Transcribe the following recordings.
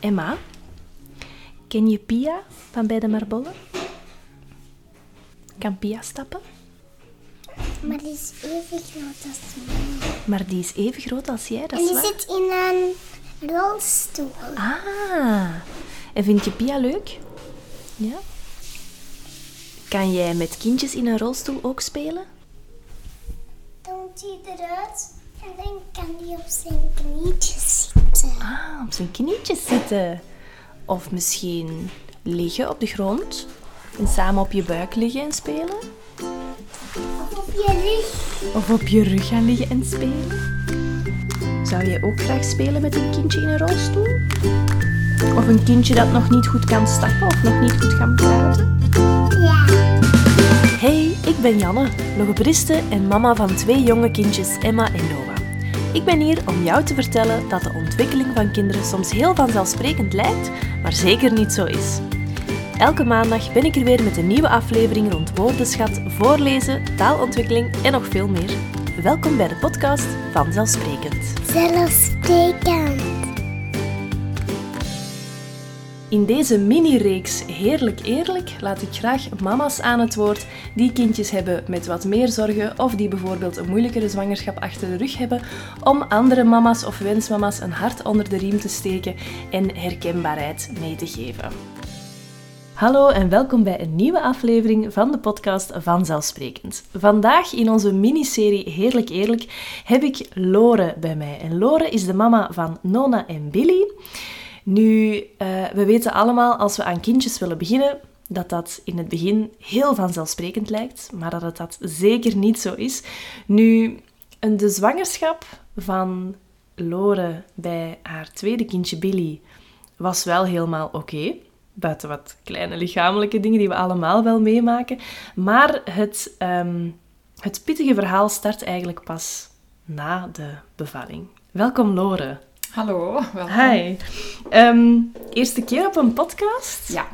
Emma. Ken je Pia van bij de Marbollen? Kan Pia stappen? Maar die is even groot als mij. Maar die is even groot als jij, dat En is die waar. zit in een rolstoel. Ah, en vind je Pia leuk? Ja. Kan jij met kindjes in een rolstoel ook spelen? Dan komt hij eruit en dan kan hij op zijn knietjes zitten. Ah, op zijn knietjes zitten. Of misschien liggen op de grond en samen op je buik liggen en spelen. Of op je rug. Of op je rug gaan liggen en spelen. Zou jij ook graag spelen met een kindje in een rolstoel? Of een kindje dat nog niet goed kan stappen of nog niet goed kan praten? Ja. Hey, ik ben Janne, logopediste en mama van twee jonge kindjes, Emma en Noah. Ik ben hier om jou te vertellen dat de ontwikkeling van kinderen soms heel vanzelfsprekend lijkt, maar zeker niet zo is. Elke maandag ben ik er weer met een nieuwe aflevering rond woordenschat, voorlezen, taalontwikkeling en nog veel meer. Welkom bij de podcast Vanzelfsprekend. Zelfsprekend. In deze mini-reeks Heerlijk Eerlijk laat ik graag mama's aan het woord die kindjes hebben met wat meer zorgen of die bijvoorbeeld een moeilijkere zwangerschap achter de rug hebben, om andere mama's of wensmama's een hart onder de riem te steken en herkenbaarheid mee te geven. Hallo en welkom bij een nieuwe aflevering van de podcast Vanzelfsprekend. Vandaag in onze miniserie Heerlijk Eerlijk heb ik Lore bij mij. En Lore is de mama van Nona en Billy. Nu, eh, we weten allemaal als we aan kindjes willen beginnen dat dat in het begin heel vanzelfsprekend lijkt, maar dat het dat zeker niet zo is. Nu, de zwangerschap van Lore bij haar tweede kindje Billy was wel helemaal oké. Buiten wat kleine lichamelijke dingen die we allemaal wel meemaken. Maar het, ehm, het pittige verhaal start eigenlijk pas na de bevalling. Welkom Lore. Hallo, welkom. Hi. Ehm, eerste keer op een podcast? Ja,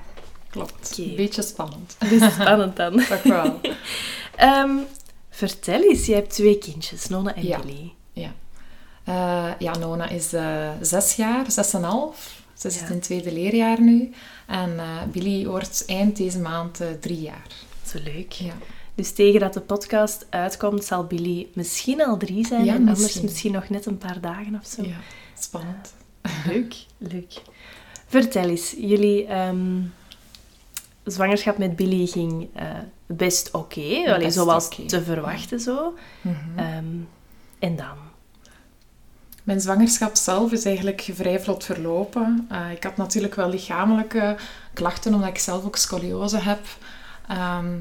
klopt. Beetje spannend. Is spannend dan. Toch wel. Ehm, vertel eens, je hebt twee kindjes, Nonna en Ja. Billy. Ja. Eh, ja, Nona is eh, zes jaar, zes en een half. Ze zit Ja. in het tweede leerjaar nu. En eh, Billy wordt eind deze maand drie jaar. Zo leuk. Ja. Dus tegen dat de podcast uitkomt, zal Billy misschien al drie zijn Ja, en anders misschien. misschien nog net een paar dagen of zo. ja, spannend. Leuk, leuk. Vertel eens, jullie ehm, zwangerschap met Billy ging eh, best oké, Best zoals te verwachten zo. Mhm. Ehm, en dan? Mijn zwangerschap zelf is eigenlijk vrij vlot verlopen. Eh, ik had natuurlijk wel lichamelijke klachten, omdat ik zelf ook scoliose heb. Ehm,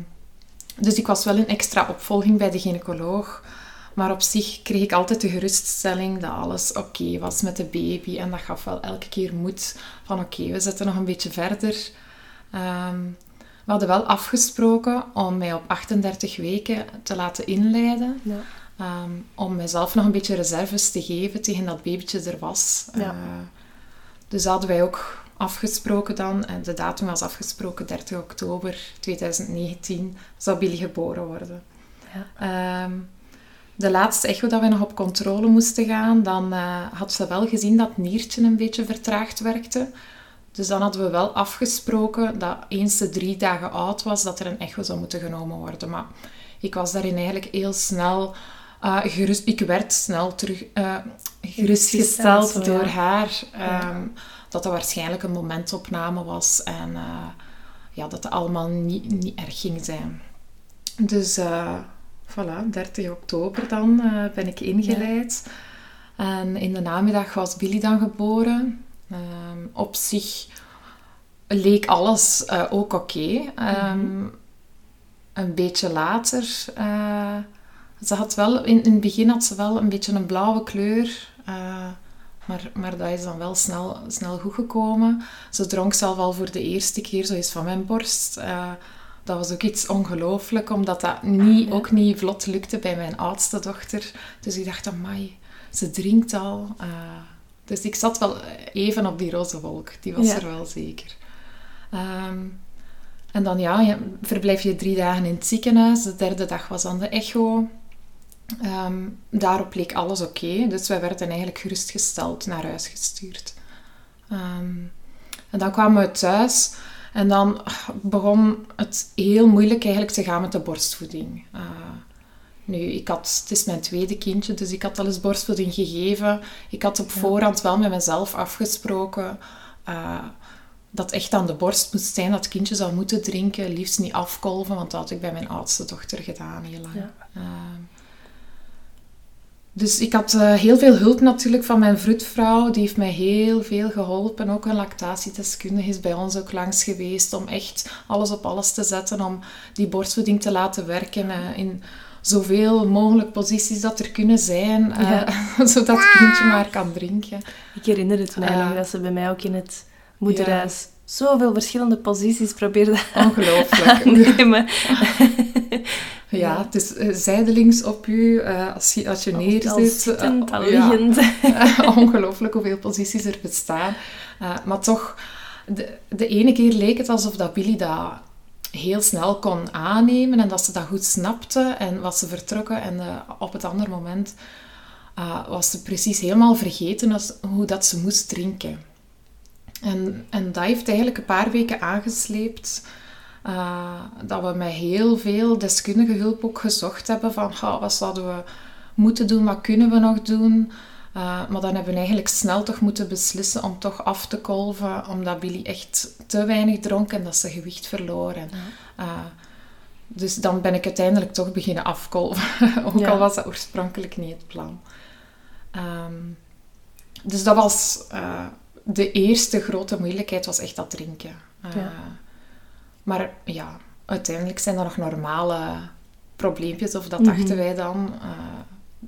dus ik was wel in extra opvolging bij de gynaecoloog. Maar op zich kreeg ik altijd de geruststelling dat alles oké was met de baby. En dat gaf wel elke keer moed van oké, we zitten nog een beetje verder. Ehm, we hadden wel afgesproken om mij op 38 weken te laten inleiden. Ja. Ehm, om mezelf nog een beetje reserves te geven tegen dat babytje er was. Ja. Eh, dus dat hadden wij ook afgesproken dan. En de datum was afgesproken 30 oktober 2019 zou Billy geboren worden. Ja. Ehm, de laatste echo dat we nog op controle moesten gaan, dan eh, had ze wel gezien dat het niertje een beetje vertraagd werkte. Dus dan hadden we wel afgesproken dat eens ze drie dagen oud was, dat er een echo zou moeten genomen worden. Maar ik was daarin eigenlijk heel snel eh, gerust... Ik werd snel terug eh, gerustgesteld door haar. ehm, Dat dat waarschijnlijk een momentopname was en ja, dat het allemaal niet, niet erg ging zijn. Dus voilà, 30 oktober dan eh, ben ik ingeleid. En in de namiddag was Billy dan geboren. Ehm, op zich leek alles eh, ook oké. Ehm, Een beetje later... eh, ze had wel, in, in het begin had ze wel een beetje een blauwe kleur. maar, maar dat is dan wel snel, snel goed gekomen. Ze dronk zelf al voor de eerste keer zo eens van mijn borst. Dat was ook iets ongelooflijk, omdat dat niet, ook niet vlot lukte bij mijn oudste dochter. Dus ik dacht, amai, ze drinkt al. Eh, dus ik zat wel even op die roze wolk. Die was Ja. er wel zeker. Ehm, en dan ja, je, verblijf je drie dagen in het ziekenhuis. De derde dag was dan de echo. Ehm, daarop leek alles oké. dus wij werden eigenlijk gerustgesteld naar huis gestuurd. Ehm, en dan kwamen we thuis en dan begon het heel moeilijk eigenlijk te gaan met de borstvoeding. Uh, nu, ik had, het is mijn tweede kindje, dus ik had al eens borstvoeding gegeven. Ik had op voorhand wel met mezelf afgesproken uh, dat echt aan de borst moest zijn, dat het kindje zou moeten drinken, liefst niet afkolven, want dat had ik bij mijn oudste dochter gedaan heel lang. Uh, dus ik had uh, heel veel hulp natuurlijk van mijn vroedvrouw. Die heeft mij heel veel geholpen. Ook een lactatiedeskundige is bij ons ook langs geweest om echt alles op alles te zetten om die borstvoeding te laten werken uh, in zoveel mogelijk posities dat er kunnen zijn, uh, ja. zodat het kindje maar kan drinken. Ik herinner het me eigenlijk dat ze bij mij ook in het moederhuis ja. Zoveel verschillende posities probeerde Ongelooflijk. nemen. Ja, het is uh, zijdelings op u, uh, als je, als je neerzit. Al zittend, al liggend. Ja, ongelooflijk hoeveel posities er bestaan. maar toch, de, de ene keer leek het alsof dat Billy dat heel snel kon aannemen en dat ze dat goed snapte en was ze vertrokken. En uh, op het andere moment uh, was ze precies helemaal vergeten als, hoe dat ze moest drinken. En, en dat heeft eigenlijk een paar weken aangesleept. Uh, dat we met heel veel deskundige hulp ook gezocht hebben van wat zouden we moeten doen, wat kunnen we nog doen. Uh, maar dan hebben we eigenlijk snel toch moeten beslissen om toch af te kolven, omdat Billy echt te weinig dronk en dat ze gewicht verloor. En, uh, dus dan ben ik uiteindelijk toch beginnen afkolven, ook ja. al was dat oorspronkelijk niet het plan. Um, dus dat was de eerste grote moeilijkheid, was echt dat drinken. Ja. Maar ja, uiteindelijk zijn er nog normale probleempjes, of dat mm -hmm. dachten wij dan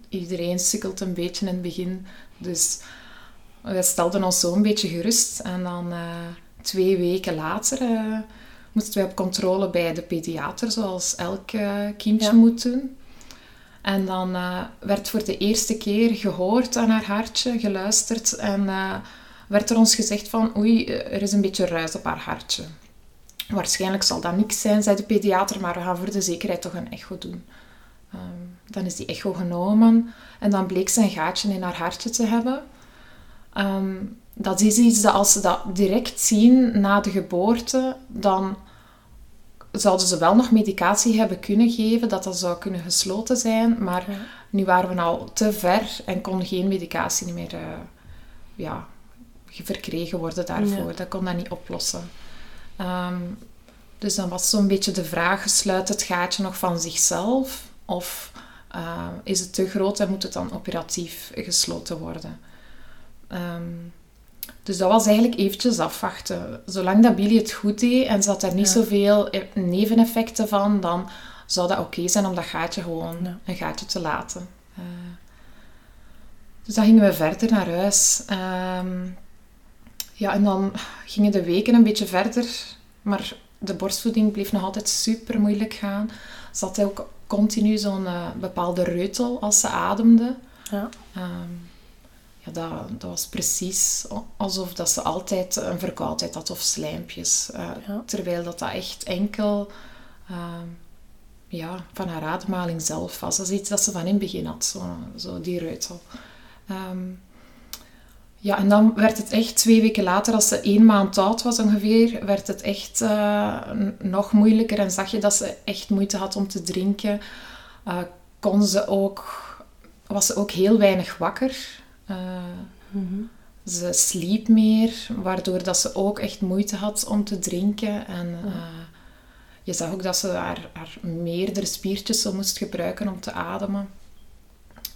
iedereen sukkelt een beetje in het begin. Dus we stelden ons zo een beetje gerust. En dan uh, twee weken later uh, moesten wij op controle bij de pediater, zoals elk kindje ja. moet doen. En dan werd voor de eerste keer gehoord aan haar hartje, geluisterd. En werd er ons gezegd van, oei, er is een beetje ruis op haar hartje. Waarschijnlijk zal dat niks zijn, zei de pediater, maar we gaan voor de zekerheid toch een echo doen. Um, dan is die echo genomen en dan bleek ze een gaatje in haar hartje te hebben. Um, dat is iets dat als ze dat direct zien na de geboorte, dan zouden ze wel nog medicatie hebben kunnen geven, dat dat zou kunnen gesloten zijn. Maar nu waren we al te ver en kon geen medicatie meer uh, ja, verkregen worden daarvoor. Ja. Dat kon dat niet oplossen. Um, dus dan was zo'n beetje de vraag, sluit het gaatje nog van zichzelf? Of uh, is het te groot en moet het dan operatief gesloten worden? Um, dus dat was eigenlijk eventjes afwachten. Zolang dat Billy het goed deed en zat er niet ja. zoveel e-, neveneffecten van, dan zou dat oké okay zijn om dat gaatje gewoon ja. een gaatje te laten. Uh, dus dan gingen we verder naar huis. Um, ja, en dan gingen de weken een beetje verder, maar de borstvoeding bleef nog altijd super moeilijk gaan. Ze had ook continu zo'n uh, bepaalde reutel als ze ademde. Ja. Um, ja, dat, dat was precies alsof dat ze altijd een verkoudheid had of slijmpjes. Uh, ja. Terwijl dat, dat echt enkel uh, ja, van haar ademhaling zelf was. Dat is iets dat ze van in het begin had, zo, zo die reutel. Um, ja, en dan werd het echt twee weken later, als ze één maand oud was ongeveer, werd het echt uh, nog moeilijker. En zag je dat ze echt moeite had om te drinken. Uh, kon ze ook, was ze ook heel weinig wakker. Uh, mm-hmm. Ze sliep meer, waardoor dat ze ook echt moeite had om te drinken. En mm. je zag ook dat ze haar, haar meerdere spiertjes moest gebruiken om te ademen.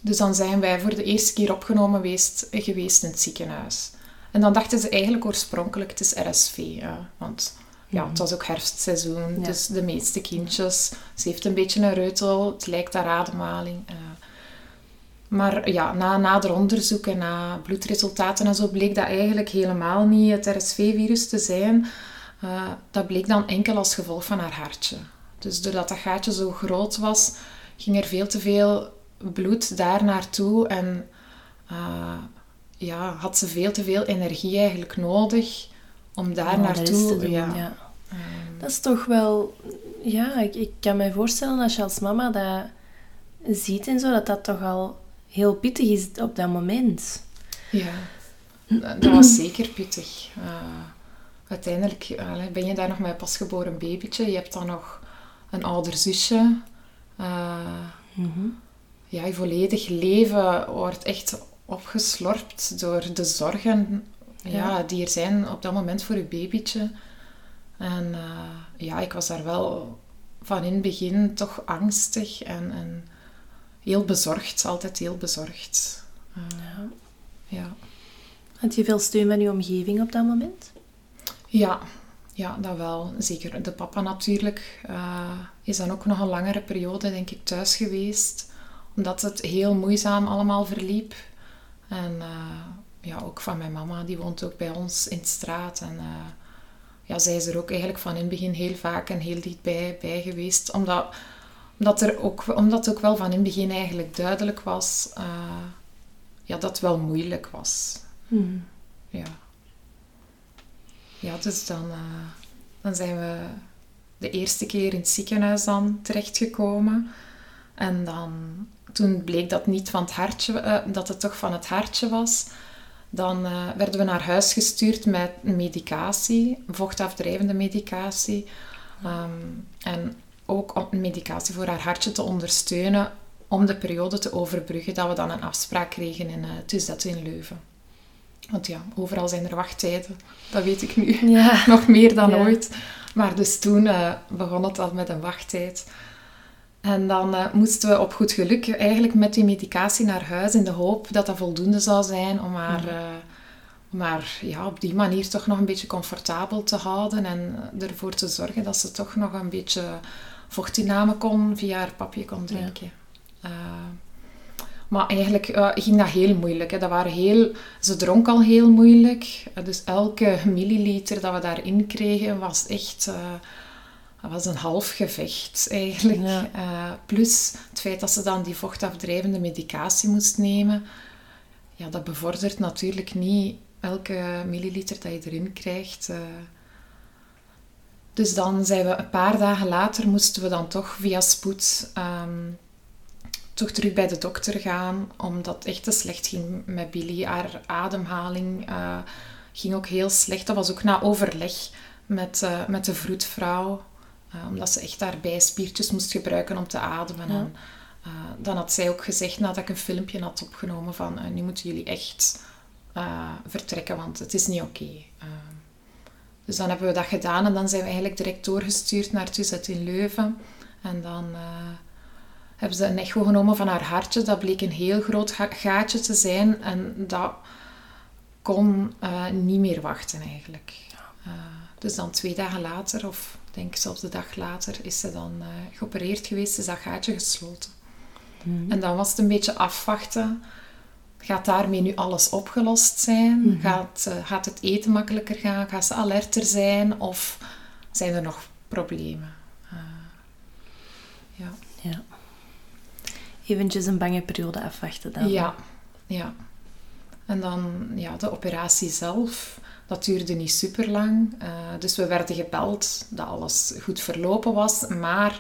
Dus dan zijn wij voor de eerste keer opgenomen geweest, geweest in het ziekenhuis. En dan dachten ze eigenlijk oorspronkelijk, het is RSV. Ja, want ja, het was ook herfstseizoen, ja. dus de meeste kindjes. Ze heeft een beetje een reutel, het lijkt haar ademhaling. Uh, maar ja, na nader onderzoek en na bloedresultaten en zo bleek dat eigenlijk helemaal niet het RSV-virus te zijn. Uh, dat bleek dan enkel als gevolg van haar hartje. Dus doordat dat gaatje zo groot was, ging er veel te veel bloed daar naartoe en uh, ja, had ze veel te veel energie eigenlijk nodig om daar oh, naartoe te doen. Ja. ja. Um, dat is toch wel, ja, ik, ik kan me voorstellen als je als mama dat ziet en zo, dat dat toch al heel pittig is op dat moment. Ja. dat was zeker pittig. Uh, uiteindelijk allee, ben je daar nog met een pasgeboren babytje. Je hebt dan nog een ouder zusje. Uh, Ja, je volledig leven wordt echt opgeslorpt door de zorgen ja. die er zijn op dat moment voor je babytje. En uh, ja, ik was daar wel van in het begin toch angstig en, en heel bezorgd. Altijd heel bezorgd. Uh, ja. ja. Had je veel steun van je omgeving op dat moment? Ja, ja, dat wel. Zeker de papa natuurlijk. Uh, is dan ook nog een langere periode, denk ik, thuis geweest. Omdat het heel moeizaam allemaal verliep. En uh, ja, ook van mijn mama, die woont ook bij ons in de straat. En uh, ja, zij is er ook eigenlijk van in het begin heel vaak en heel dichtbij bij geweest. Omdat, omdat, er ook, omdat het ook wel van in het begin eigenlijk duidelijk was ja, dat het wel moeilijk was. Hmm. Ja. Ja, dus dan, dan zijn we de eerste keer in het ziekenhuis dan terechtgekomen. En dan, toen bleek dat niet van het hartje, uh, dat het toch van het hartje was. Dan uh, werden we naar huis gestuurd met medicatie, vochtafdrijvende medicatie. Um, en ook medicatie voor haar hartje te ondersteunen om de periode te overbruggen, dat we dan een afspraak kregen in uh, in Leuven. Want ja, overal zijn er wachttijden. Dat weet ik nu ja. nog meer dan ooit. Maar dus toen uh, begon het al met een wachttijd. En dan uh, moesten we op goed geluk eigenlijk met die medicatie naar huis in de hoop dat dat voldoende zou zijn om haar, uh, om haar ja, op die manier toch nog een beetje comfortabel te houden en ervoor te zorgen dat ze toch nog een beetje vochtinname kon via haar papje kon drinken. Ja. Maar eigenlijk uh, ging dat heel moeilijk. Hè. Dat waren heel, ze dronk al heel moeilijk. dus elke milliliter dat we daarin kregen was echt uh, was een half gevecht eigenlijk. Uh, plus het feit dat ze dan die vochtafdrijvende medicatie moest nemen. Ja, dat bevordert natuurlijk niet elke milliliter dat je erin krijgt. Dus dan zijn we een paar dagen later moesten we dan toch via spoed um, toch terug bij de dokter gaan, omdat het echt te slecht ging met Billy. Haar ademhaling uh, ging ook heel slecht. Dat was ook na overleg met, met de vroedvrouw, uh, omdat ze echt haar bijspiertjes moest gebruiken om te ademen. Ja. En, dan had zij ook gezegd, nadat ik een filmpje had opgenomen, van nu moeten jullie echt vertrekken, want het is niet oké. Okay. dus dan hebben we dat gedaan en dan zijn we eigenlijk direct doorgestuurd naar Tuzet in Leuven. En dan hebben ze een echo genomen van haar hartje. Dat bleek een heel groot gaatje te zijn en dat kon niet meer wachten eigenlijk. Dus dan twee dagen later, of denk zelfs de dag later, is ze dan uh, geopereerd geweest, is dat gaatje gesloten. Mm. En dan was het een beetje afwachten. Gaat daarmee nu alles opgelost zijn? Mm -hmm. gaat, gaat het eten makkelijker gaan? Gaat ze alerter zijn? Of zijn er nog problemen? ja. ja eventjes een bange periode afwachten dan. Ja, ja. En dan ja, de operatie zelf, dat duurde niet super lang. Uh, dus we werden gebeld dat alles goed verlopen was, maar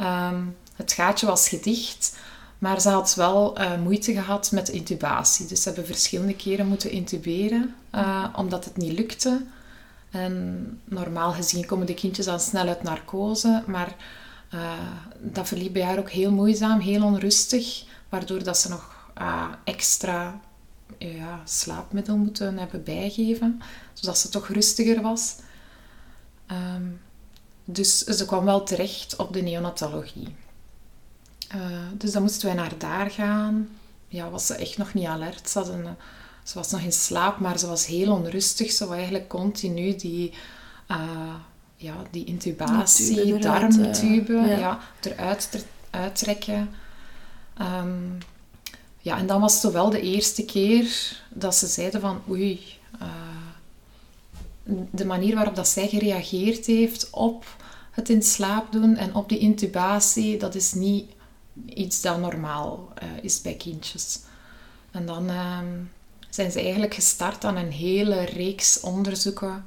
um, het gaatje was gedicht. Maar ze had wel uh, moeite gehad met de intubatie. Dus ze hebben verschillende keren moeten intuberen, uh, omdat het niet lukte. En normaal gezien komen de kindjes dan snel uit narcose, maar dat verliep bij haar ook heel moeizaam, heel onrustig, waardoor dat ze nog extra ja, slaapmiddel moeten hebben bijgeven, zodat ze toch rustiger was. Um, dus ze kwam wel terecht op de neonatologie. Uh, dus dan moesten wij naar daar gaan. Ja, was ze echt nog niet alert. Ze, een, ze was nog in slaap, maar ze was heel onrustig. Ze was eigenlijk continu die ja, die intubatie, darmtube, uh, ja. eruit uittrekken. Um, ja, en dan was het wel de eerste keer dat ze zeiden van oei, uh, de manier waarop dat zij gereageerd heeft op het in slaap doen en op die intubatie, dat is niet iets dat normaal uh, is bij kindjes. En dan um, zijn ze eigenlijk gestart aan een hele reeks onderzoeken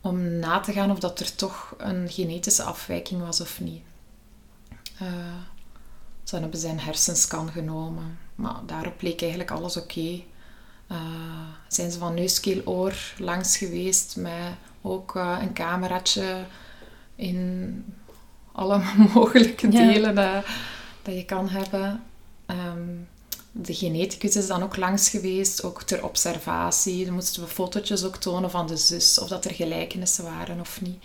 om na te gaan of dat er toch een genetische afwijking was of niet. Uh, ze hebben hersenscan genomen, maar daarop bleek eigenlijk alles oké. Uh, zijn ze van neuskeel-oor langs geweest met ook uh, een cameraatje in alle mogelijke delen ja. dat je kan hebben. Um, de geneticus is dan ook langs geweest, ook ter observatie. Dan moesten we fotootjes ook tonen van de zus, of dat er gelijkenissen waren of niet.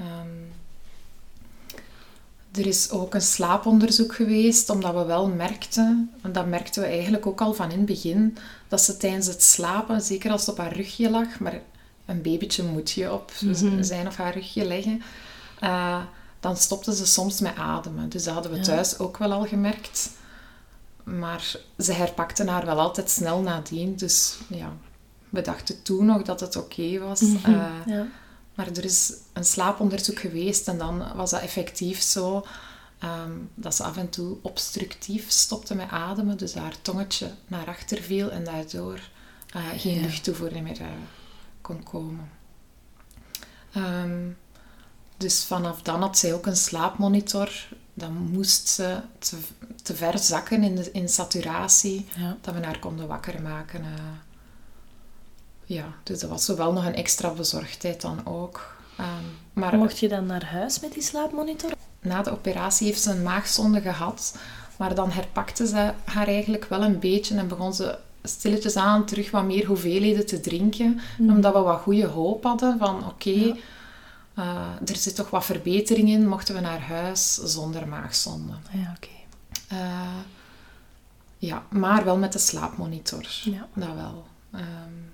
Um, er is ook een slaaponderzoek geweest, omdat we wel merkten, en dat merkten we eigenlijk ook al van in het begin, dat ze tijdens het slapen, zeker als het op haar rugje lag, maar een babytje moet je op mhm. zijn of haar rugje leggen, uh, dan stopte ze soms met ademen. Dus dat hadden we thuis ook wel al gemerkt. Maar ze herpakten haar wel altijd snel nadien. Dus ja, we dachten toen nog dat het oké was. Mhm. Eh, ja. Maar er is een slaaponderzoek geweest en dan was dat effectief zo ehm, dat ze af en toe obstructief stopte met ademen. Dus haar tongetje naar achter viel en daardoor uh, geen ja. luchttoevoer meer uh, kon komen. Um, dus vanaf dan had zij ook een slaapmonitor. Dan moest ze te, te ver zakken in, de, in saturatie, dat we haar konden wakker maken. Uh, ja, dus dat was wel nog een extra bezorgdheid dan ook. Um, maar, Mocht je dan naar huis met die slaapmonitor? Na de operatie heeft ze een maagzonde gehad. Maar dan herpakte ze haar eigenlijk wel een beetje en begon ze stilletjes aan terug wat meer hoeveelheden te drinken. Mm. Omdat we wat goede hoop hadden van oké, eh, er zit toch wat verbetering in, mochten we naar huis zonder maagzonde. Ja, oké. Eh, ja, maar wel met de slaapmonitor. Ja. Dat wel. Um,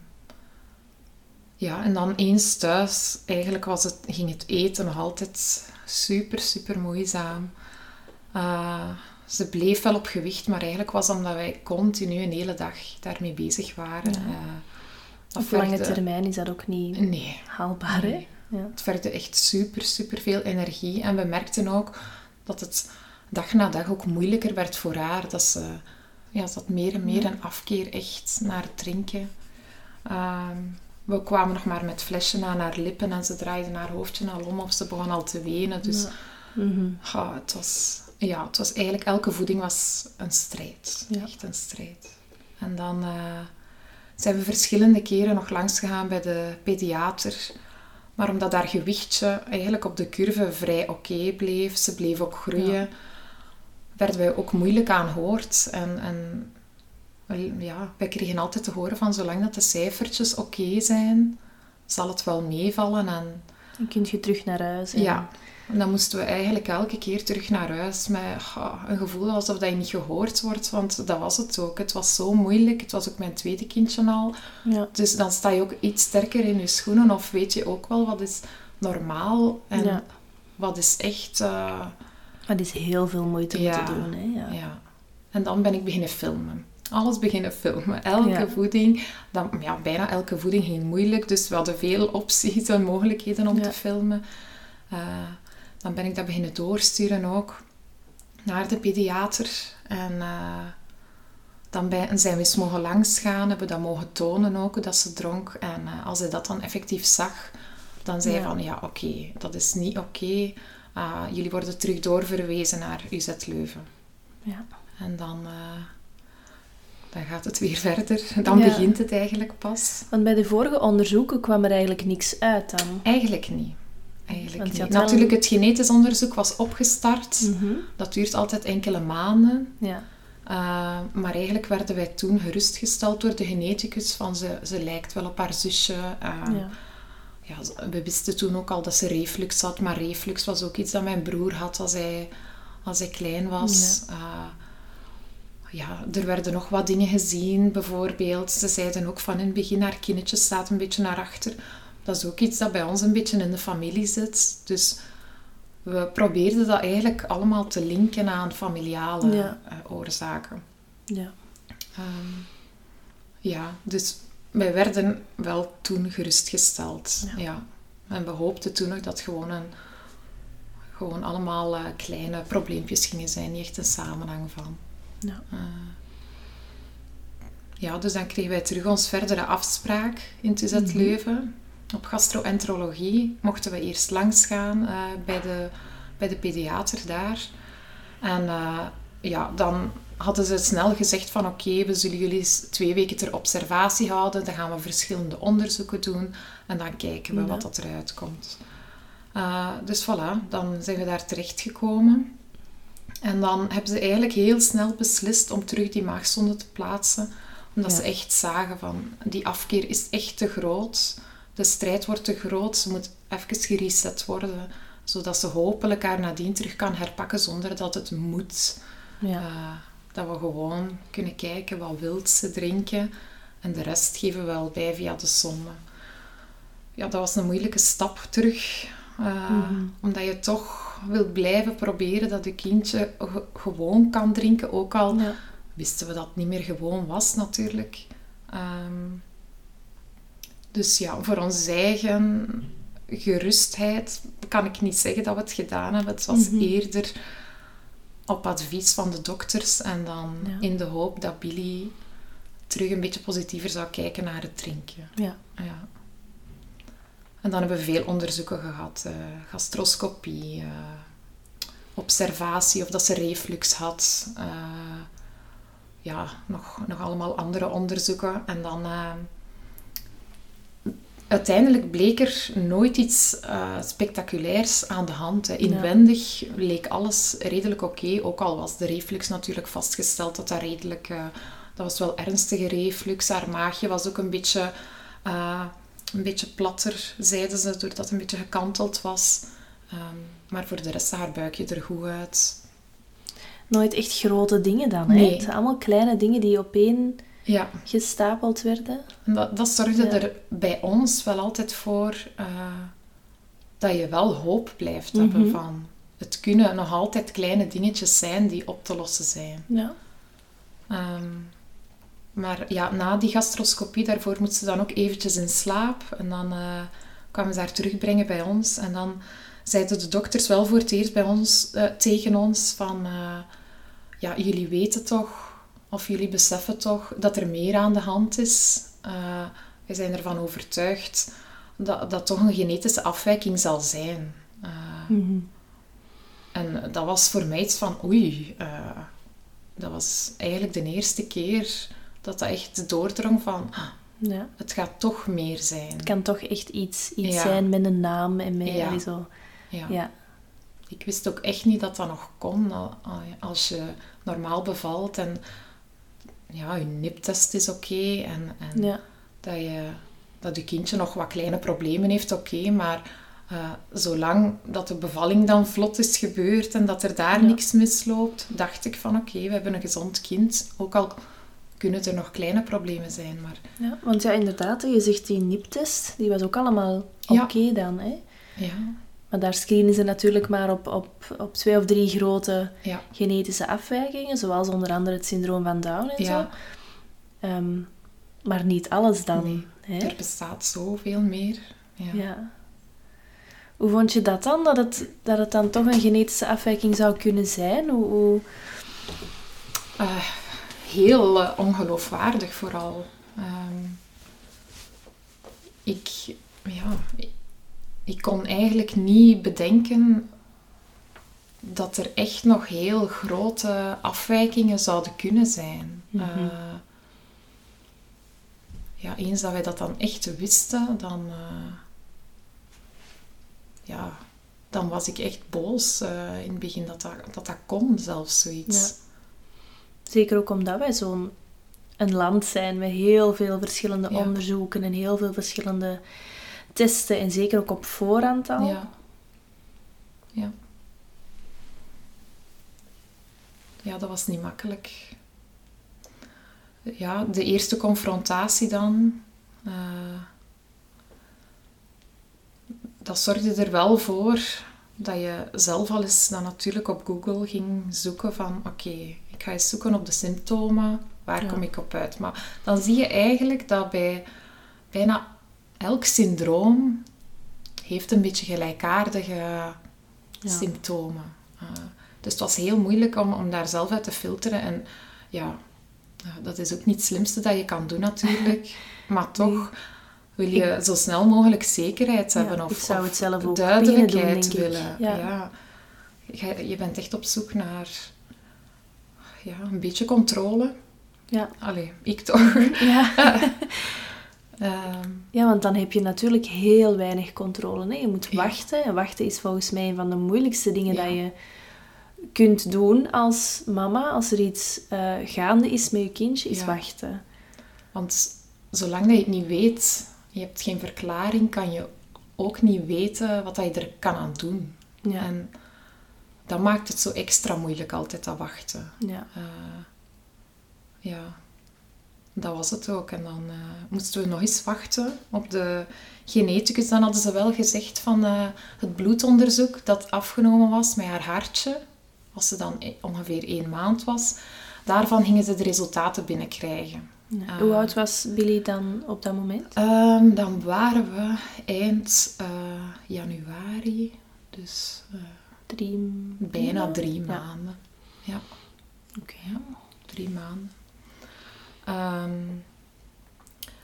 ja, en dan eens thuis, eigenlijk was het, ging het eten nog altijd super, super moeizaam. Uh, ze bleef wel op gewicht, maar eigenlijk was het omdat wij continu een hele dag daarmee bezig waren. Ja. Uh, op lange termijn is dat ook niet nee. haalbaar, nee. Ja. Het vergde echt super, super veel energie. En we merkten ook dat het dag na dag ook moeilijker werd voor haar. Dat ze ja, dat meer en meer een afkeer echt naar het drinken. Ehm, we kwamen nog maar met flesje aan haar lippen en ze draaide haar hoofdje al om of ze begon al te wenen. Dus ja. Mhm. het, was, ja, het was eigenlijk elke voeding was een strijd. Echt een strijd. En dan uh, zijn we verschillende keren nog langs gegaan bij de pediater. Maar omdat haar gewichtje eigenlijk op de curve vrij oké bleef, ze bleef ook groeien, werden wij ook moeilijk aanhoord. En, en ja, wij kregen altijd te horen van zolang dat de cijfertjes oké zijn, zal het wel meevallen. En dan kun je terug naar huis. Ja, en dan moesten we eigenlijk elke keer terug naar huis met een gevoel alsof dat je niet gehoord wordt. Want dat was het ook. Het was zo moeilijk. Het was ook mijn tweede kindje al. Ja. Dus dan sta je ook iets sterker in je schoenen. Of weet je ook wel wat is normaal en wat is echt... Uh... Het is heel veel moeite om te doen. Hè? Ja. ja. En dan ben ik beginnen filmen alles beginnen filmen. Elke voeding, dan, ja, bijna elke voeding ging moeilijk, dus we hadden veel opties en mogelijkheden om te filmen. Uh, dan ben ik dat beginnen doorsturen ook naar de pediater. En uh, dan bij, zijn we eens mogen langsgaan, hebben we dat mogen tonen ook, dat ze dronk. En uh, als hij dat dan effectief zag, dan zei hij van, ja, oké, dat is niet oké. Jullie worden terug doorverwezen naar UZ Leuven. Ja. En dan, dan gaat het weer verder. Dan begint het eigenlijk pas. Want bij de vorige onderzoeken kwam er eigenlijk niks uit dan? Eigenlijk niet. Eigenlijk Natuurlijk, het genetisch onderzoek was opgestart. Mhm. Dat duurt altijd enkele maanden. Ja. Uh, maar eigenlijk werden wij toen gerustgesteld door de geneticus van ze, ze lijkt wel op haar zusje. Uh, ja. ja. we wisten toen ook al dat ze reflux had, maar reflux was ook iets dat mijn broer had als hij, als hij klein was. Ja. Uh, ja, er werden nog wat dingen gezien, bijvoorbeeld. Ze zeiden ook van in het begin, haar kinnetje staat een beetje naar achter. Dat is ook iets dat bij ons een beetje in de familie zit. Dus we probeerden dat eigenlijk allemaal te linken aan familiale eh, oorzaken. Ja. Um, ja, dus wij werden wel toen gerustgesteld. Ja. En we hoopten toen nog dat gewoon, een, gewoon allemaal uh, kleine probleempjes gingen zijn, niet echt een samenhang van. Ja. Uh, ja, dus dan kregen wij terug ons verdere afspraak in TZ mm Leuven op gastroenterologie mochten we eerst langsgaan uh, bij, de, bij de pediater daar. En uh, ja, dan hadden ze snel gezegd van oké, we zullen jullie twee weken ter observatie houden. Dan gaan we verschillende onderzoeken doen en dan kijken we Ja. wat dat eruit komt. Eh, dus voilà, dan zijn we daar terechtgekomen. En dan hebben ze eigenlijk heel snel beslist om terug die maagsonde te plaatsen. Omdat Ja. ze echt zagen van, die afkeer is echt te groot. De strijd wordt te groot. Ze moet even gereset worden. Zodat ze hopelijk haar nadien terug kan herpakken zonder dat het moet. Ja. Eh, dat we gewoon kunnen kijken wat wil ze drinken. En de rest geven we wel bij via de sonde. Ja, dat was een moeilijke stap terug. Eh, Mhm. Omdat je toch wilt blijven proberen dat je kindje ge- gewoon kan drinken. Ook al Ja. wisten we dat het niet meer gewoon was natuurlijk. Ehm, dus ja, voor onze eigen gerustheid kan ik niet zeggen dat we het gedaan hebben. Het was Mhm. eerder op advies van de dokters en dan Ja. in de hoop dat Billy terug een beetje positiever zou kijken naar het drinken. Ja. Ja. En dan hebben we veel onderzoeken gehad. eh, gastroscopie, eh, observatie of dat ze reflux had. eh, ja, nog, nog allemaal andere onderzoeken. En dan... uiteindelijk bleek er nooit iets spectaculairs aan de hand. Hè. Inwendig leek alles redelijk oké. Ook al was de reflux natuurlijk vastgesteld dat dat redelijk... dat was wel ernstige reflux. Haar maagje was ook een beetje, een beetje platter, zeiden ze, doordat het een beetje gekanteld was. Ehm, maar voor de rest zag haar buikje er goed uit. Nooit echt grote dingen dan, hè? Nee. Het zijn allemaal kleine dingen die opeen Ja, gestapeld werden. en dat, dat zorgde Ja. er bij ons wel altijd voor eh, dat je wel hoop blijft hebben Mhm. van... Het kunnen nog altijd kleine dingetjes zijn die op te lossen zijn. Ja. Ehm, maar ja, na die gastroscopie, daarvoor moest ze dan ook eventjes in slaap. En dan eh, kwamen ze haar terugbrengen bij ons. En dan zeiden de dokters wel voor het eerst bij ons, eh, tegen ons van... eh, ja, jullie weten toch, of jullie beseffen toch, dat er meer aan de hand is. Wij zijn ervan overtuigd dat dat toch een genetische afwijking zal zijn. Mhm. en dat was voor mij iets van, oei, dat was eigenlijk de eerste keer dat dat echt doordrong van, ah, ja. het gaat toch meer zijn. Het kan toch echt iets, iets Ja. zijn met een naam en met Ja. zo. Ja. Ja. Ik wist ook echt niet dat dat nog kon al- al- als je normaal bevalt en ja, je niptest is oké en, en dat, je, dat je kindje nog wat kleine problemen heeft, oké, maar eh, zolang dat de bevalling dan vlot is gebeurd en dat er daar niks misloopt, dacht ik van oké, we hebben een gezond kind. Ook al kunnen er nog kleine problemen zijn, maar ja. Want ja, inderdaad, je zegt die NIP-test, die was ook allemaal Ja. oké dan, hè? ja, Maar daar screenen ze natuurlijk maar op, op, op twee of drie grote ja, genetische afwijkingen, zoals onder andere het syndroom van Down en ja. zo. Ehm, maar niet alles dan. Nee, hè? er bestaat zoveel meer. Ja. Ja. Hoe vond je dat dan, dat het, dat het dan toch een genetische afwijking zou kunnen zijn? Hoe, hoe... Eh, heel eh, ongeloofwaardig vooral. Ehm, ik, ja, ik, ik kon eigenlijk niet bedenken dat er echt nog heel grote afwijkingen zouden kunnen zijn. Mhm. Eh, ja, eens dat wij dat dan echt wisten, dan, eh, ja, dan was ik echt boos in het begin dat dat, dat, dat kon, zelfs zoiets. Zeker ook omdat wij zo'n een land zijn met heel veel verschillende Ja. onderzoeken en heel veel verschillende testen. En zeker ook op voorhand al. Ja. Ja. Ja, dat was niet makkelijk. Ja, de eerste confrontatie dan. eh, dat zorgde er wel voor dat je zelf al eens dan natuurlijk op Google ging zoeken van oké, ga eens zoeken op de symptomen, waar Ja. kom ik op uit? Maar dan zie je eigenlijk dat bij bijna elk syndroom heeft een beetje gelijkaardige symptomen. Eh, dus het was heel moeilijk om, om daar zelf uit te filteren. En ja, eh, dat is ook niet het slimste dat je kan doen natuurlijk. Maar toch wil je zo snel mogelijk zekerheid Ja, hebben of, ik zou of het zelf ook duidelijkheid doen, willen. Ja. Je bent echt op zoek naar ja, een beetje controle. Ja. Allee, ik toch. Ja. Ehm, ja, want dan heb je natuurlijk heel weinig controle. Hè? Je moet Ja. wachten. En wachten is volgens mij een van de moeilijkste dingen Ja. dat je kunt doen als mama. Als er iets eh, gaande is met je kindje, is wachten. want zolang dat je het niet weet, je hebt geen verklaring, kan je ook niet weten wat je er kan aan doen. Ja. En dat maakt het zo extra moeilijk altijd, dat wachten. ja. Eh, ja, dat was het ook. En dan eh, moesten we nog eens wachten op de geneticus. Dan hadden ze wel gezegd van eh, het bloedonderzoek dat afgenomen was met haar hartje, als ze dan e- ongeveer één maand was, daarvan gingen ze de resultaten binnenkrijgen. Ja. Hoe oud was Billy dan op dat moment? Ehm, dan waren we eind januari, dus Drie... bijna drie maanden. Ja. Oké. drie maanden. Ehm,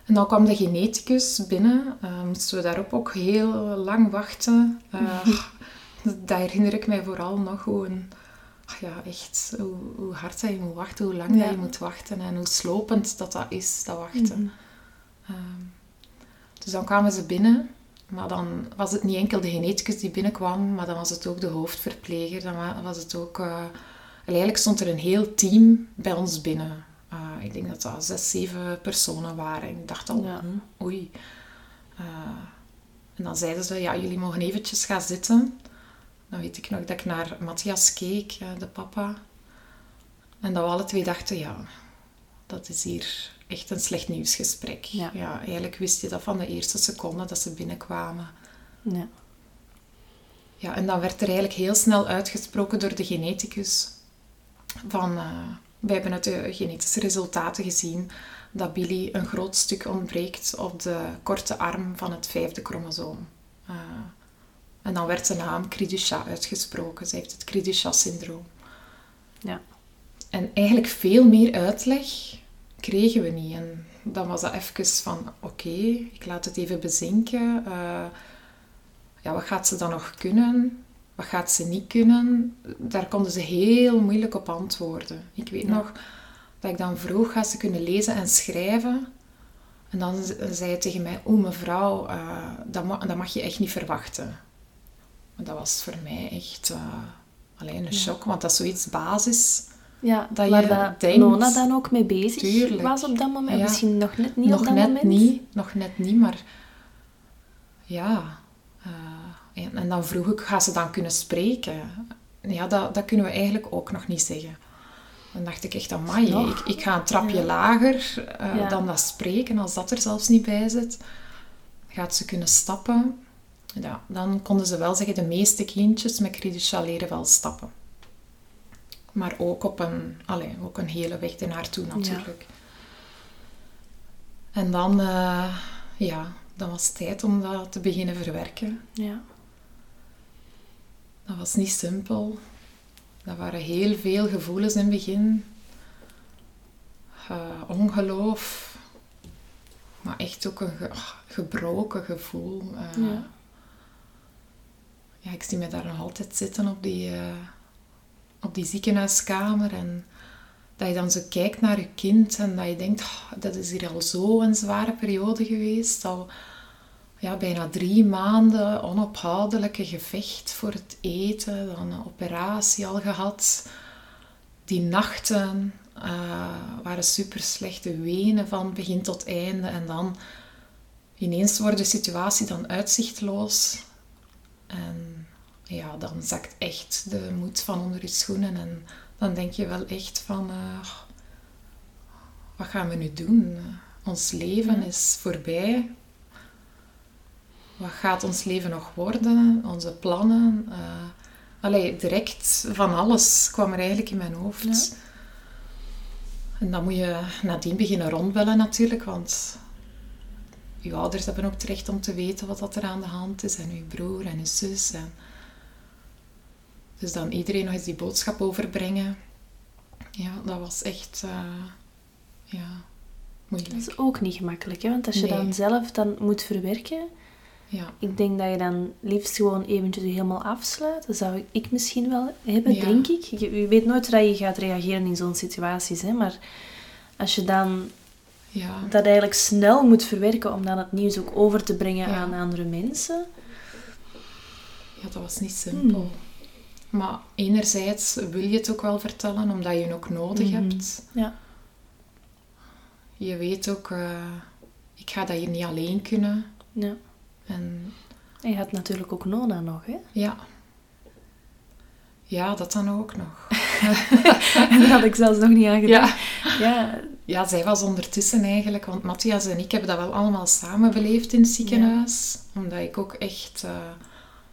en dan kwam de geneticus binnen. Eh, moesten we daarop ook heel lang wachten. Eh, dat herinner ik mij vooral nog ach ja, echt, hoe, hoe hard dat je moet wachten, hoe lang Ja. dat je moet wachten en hoe slopend dat dat is, dat wachten. Mhm. Ehm, dus dan kwamen ze binnen, maar dan was het niet enkel de geneticus die binnenkwam, maar dan was het ook de hoofdverpleger. Dan wa- was het ook... eh, eigenlijk stond er een heel team bij ons binnen. Eh, ik denk dat dat zes, zeven personen waren. Ik dacht al, Ja. hm, oei. Eh, en dan zeiden ze, ja, jullie mogen eventjes gaan zitten. Dan weet ik nog dat ik naar Matthias keek, de papa. En dat we alle twee dachten, ja, dat is hier echt een slecht nieuwsgesprek. Ja. eigenlijk wist je dat van de eerste seconde dat ze binnenkwamen. Ja. Ja, en dan werd er eigenlijk heel snel uitgesproken door de geneticus van... eh wij hebben uit de genetische resultaten gezien dat Billy een groot stuk ontbreekt op de korte arm van het vijfde chromosoom. Eh, en dan werd de naam Cri-du-Chat uitgesproken. Ze heeft het Cri-du-Chat-syndroom. Ja. En eigenlijk veel meer uitleg kregen we niet. En dan was dat even van, oké, ik laat het even bezinken. Eh, ja, wat gaat ze dan nog kunnen? Wat gaat ze niet kunnen? Daar konden ze heel moeilijk op antwoorden. Ik weet Ja. nog dat ik dan vroeg, gaat ze kunnen lezen en schrijven? En dan z- zei hij tegen mij, oeh mevrouw, eh, dat, ma- dat mag je echt niet verwachten. Maar dat was voor mij echt eh, alleen een shock, want dat is zoiets basis. Ja, Dat waar je dat denkt- Nona dan ook mee bezig Tuurlijk. was op dat moment. Ja. Misschien nog net niet nog op dat net moment. niet, nog net niet, maar ja. eh, en, en dan vroeg ik, ga ze dan kunnen spreken? Ja, dat, dat kunnen we eigenlijk ook nog niet zeggen. Dan dacht ik echt, amai, Nog? ik, ik ga een trapje Ja. lager eh, Ja. dan dat spreken, als dat er zelfs niet bij zit. Gaat ze kunnen stappen? Ja, dan konden ze wel zeggen, de meeste kindjes met Credit leren wel stappen. Maar ook op een, allee, ook een hele weg ernaartoe natuurlijk. En dan, eh, ja, dan was het tijd om dat te beginnen verwerken. Ja. Dat was niet simpel. Dat waren heel veel gevoelens in het begin. Eh, ongeloof. Maar echt ook een ge- ah, gebroken gevoel. Eh, Ja. ja, ik zie me daar nog altijd zitten op die, op die ziekenhuiskamer. En dat je dan zo kijkt naar je kind en dat je denkt, "Ah, dat is hier al zo een zware periode geweest. Al ja, bijna drie maanden onophoudelijke gevecht voor het eten. Dan een operatie al gehad. Die nachten eh, waren super slechte wenen van begin tot einde. En dan ineens wordt de situatie dan uitzichtloos. En ja, dan zakt echt de moed van onder je schoenen. En dan denk je wel echt van, eh, wat gaan we nu doen? Ons leven Ja. is voorbij. Wat gaat ons leven nog worden? Onze plannen? eh allee, direct van alles kwam er eigenlijk in mijn hoofd. Ja. En dan moet je nadien beginnen rondbellen natuurlijk, want je ouders hebben ook terecht om te weten wat dat er aan de hand is. En je broer en je zus. En... Dus dan iedereen nog eens die boodschap overbrengen. Ja, dat was echt eh, ja, moeilijk. Dat is ook niet gemakkelijk, hè? want als je Nee. dan zelf dan moet verwerken, Ja. Ik denk dat je dan liefst gewoon eventjes je helemaal afsluit. Dat zou ik misschien wel hebben, Ja. denk ik. Je, je weet nooit hoe je gaat reageren in zo'n situaties. Hè? Maar als je dan Ja. dat eigenlijk snel moet verwerken om dan het nieuws ook over te brengen aan andere mensen. ja, dat was niet simpel. Hmm. Maar enerzijds wil je het ook wel vertellen, omdat je het ook nodig Mhm. hebt. Ja. Je weet ook, eh, ik ga dat hier niet alleen kunnen. ja. En En je had natuurlijk ook Nona nog, hè? ja. Ja, dat dan ook nog. Daar had ik zelfs nog niet aan gedacht. Ja. Ja, Ja, zij was ondertussen eigenlijk, want Matthias en ik hebben dat wel allemaal samen beleefd in het ziekenhuis. Omdat ik ook echt, eh,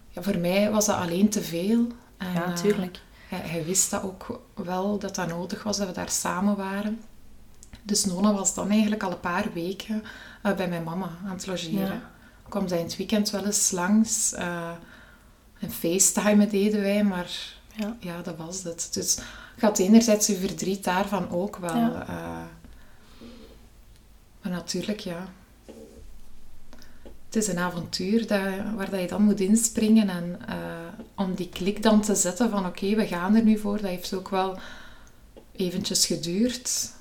ja, voor mij was dat alleen te veel. En, ja, eh, natuurlijk. hij, hij wist dat ook wel, dat dat nodig was, dat we daar samen waren. Dus Nona was dan eigenlijk al een paar weken eh, bij mijn mama aan het logeren. Ja. Kwam zij in het weekend wel eens langs. eh en facetimen deden wij, maar Ja. ja, dat was het. Dus ik had enerzijds uw verdriet daarvan ook wel. Ja. eh, maar natuurlijk, ja. Het is een avontuur dat, waar dat je dan moet inspringen. En eh, om die klik dan te zetten van oké, we gaan er nu voor. Dat heeft ook wel eventjes geduurd.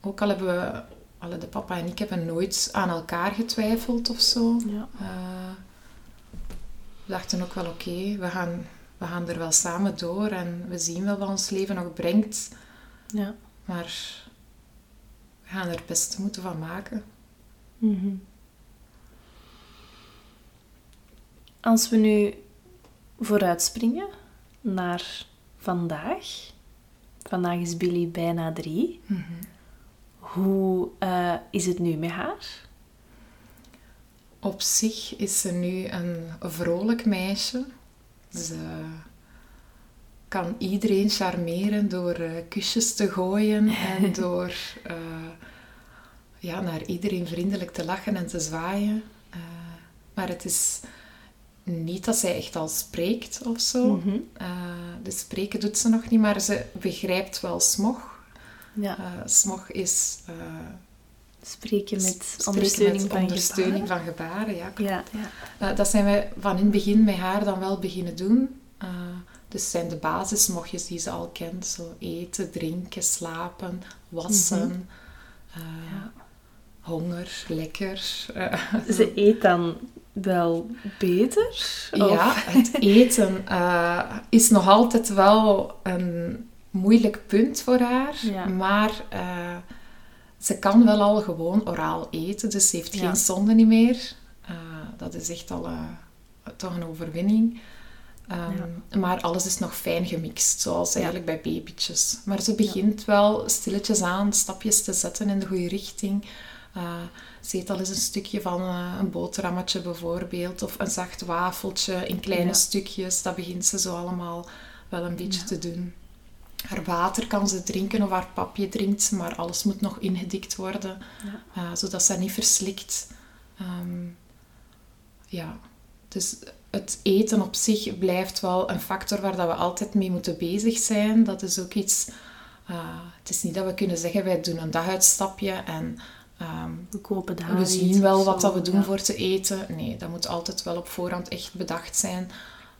Ook al hebben we, alle de papa en ik hebben nooit aan elkaar getwijfeld of zo. Ja. Eh, we dachten ook wel, oké, we, gaan, we gaan er wel samen door en we zien wel wat ons leven nog brengt. ja. Maar we gaan er het beste moeten van maken. Mhm. Als we nu vooruitspringen naar vandaag. Vandaag is Billy bijna drie. Hoe eh, is het nu met haar? Op zich is ze nu een vrolijk meisje. Ze kan iedereen charmeren door eh, kusjes te gooien en door eh, ja, naar iedereen vriendelijk te lachen en te zwaaien. Maar het is niet dat zij echt al spreekt of zo. Mhm. Eh, dus spreken doet ze nog niet, maar ze begrijpt wel smog. Ja, Eh, smog is eh, spreken met spreken ondersteuning met van ondersteuning gebaren. van gebaren. Ja, klopt. Ja, ja. Dat zijn wij van in het begin met haar dan wel beginnen doen. Dus zijn de basismogjes die ze al kent. Zo eten, drinken, slapen, wassen. Ja. Honger, lekker. Ze eet dan wel beter? Of- Ja, het eten eh, is nog altijd wel een moeilijk punt voor haar. Ja. Maar eh, ze kan wel al gewoon oraal eten, dus ze heeft Ja. geen zonde niet meer. Eh, dat is echt al toch een overwinning. Ehm, Maar alles is nog fijn gemixt, zoals eigenlijk bij babytjes. Maar ze begint wel stilletjes aan stapjes te zetten in de goede richting. Eh, ze eet al eens een stukje van eh, een boterhammetje bijvoorbeeld, of een zacht wafeltje in kleine Ja. stukjes. Dat begint ze zo allemaal wel een beetje Ja. te doen. Haar water kan ze drinken of haar papje drinkt ze, maar alles moet nog ingedikt worden, Ja. eh, zodat ze niet verslikt. Ehm, ja, dus het eten op zich blijft wel een factor waar dat we altijd mee moeten bezig zijn. Dat is ook iets... eh, het is niet dat we kunnen zeggen, wij doen een daguitstapje en ehm, We kopen daar we zien wel wat zo, dat we doen ja. voor te eten. Nee, dat moet altijd wel op voorhand echt bedacht zijn.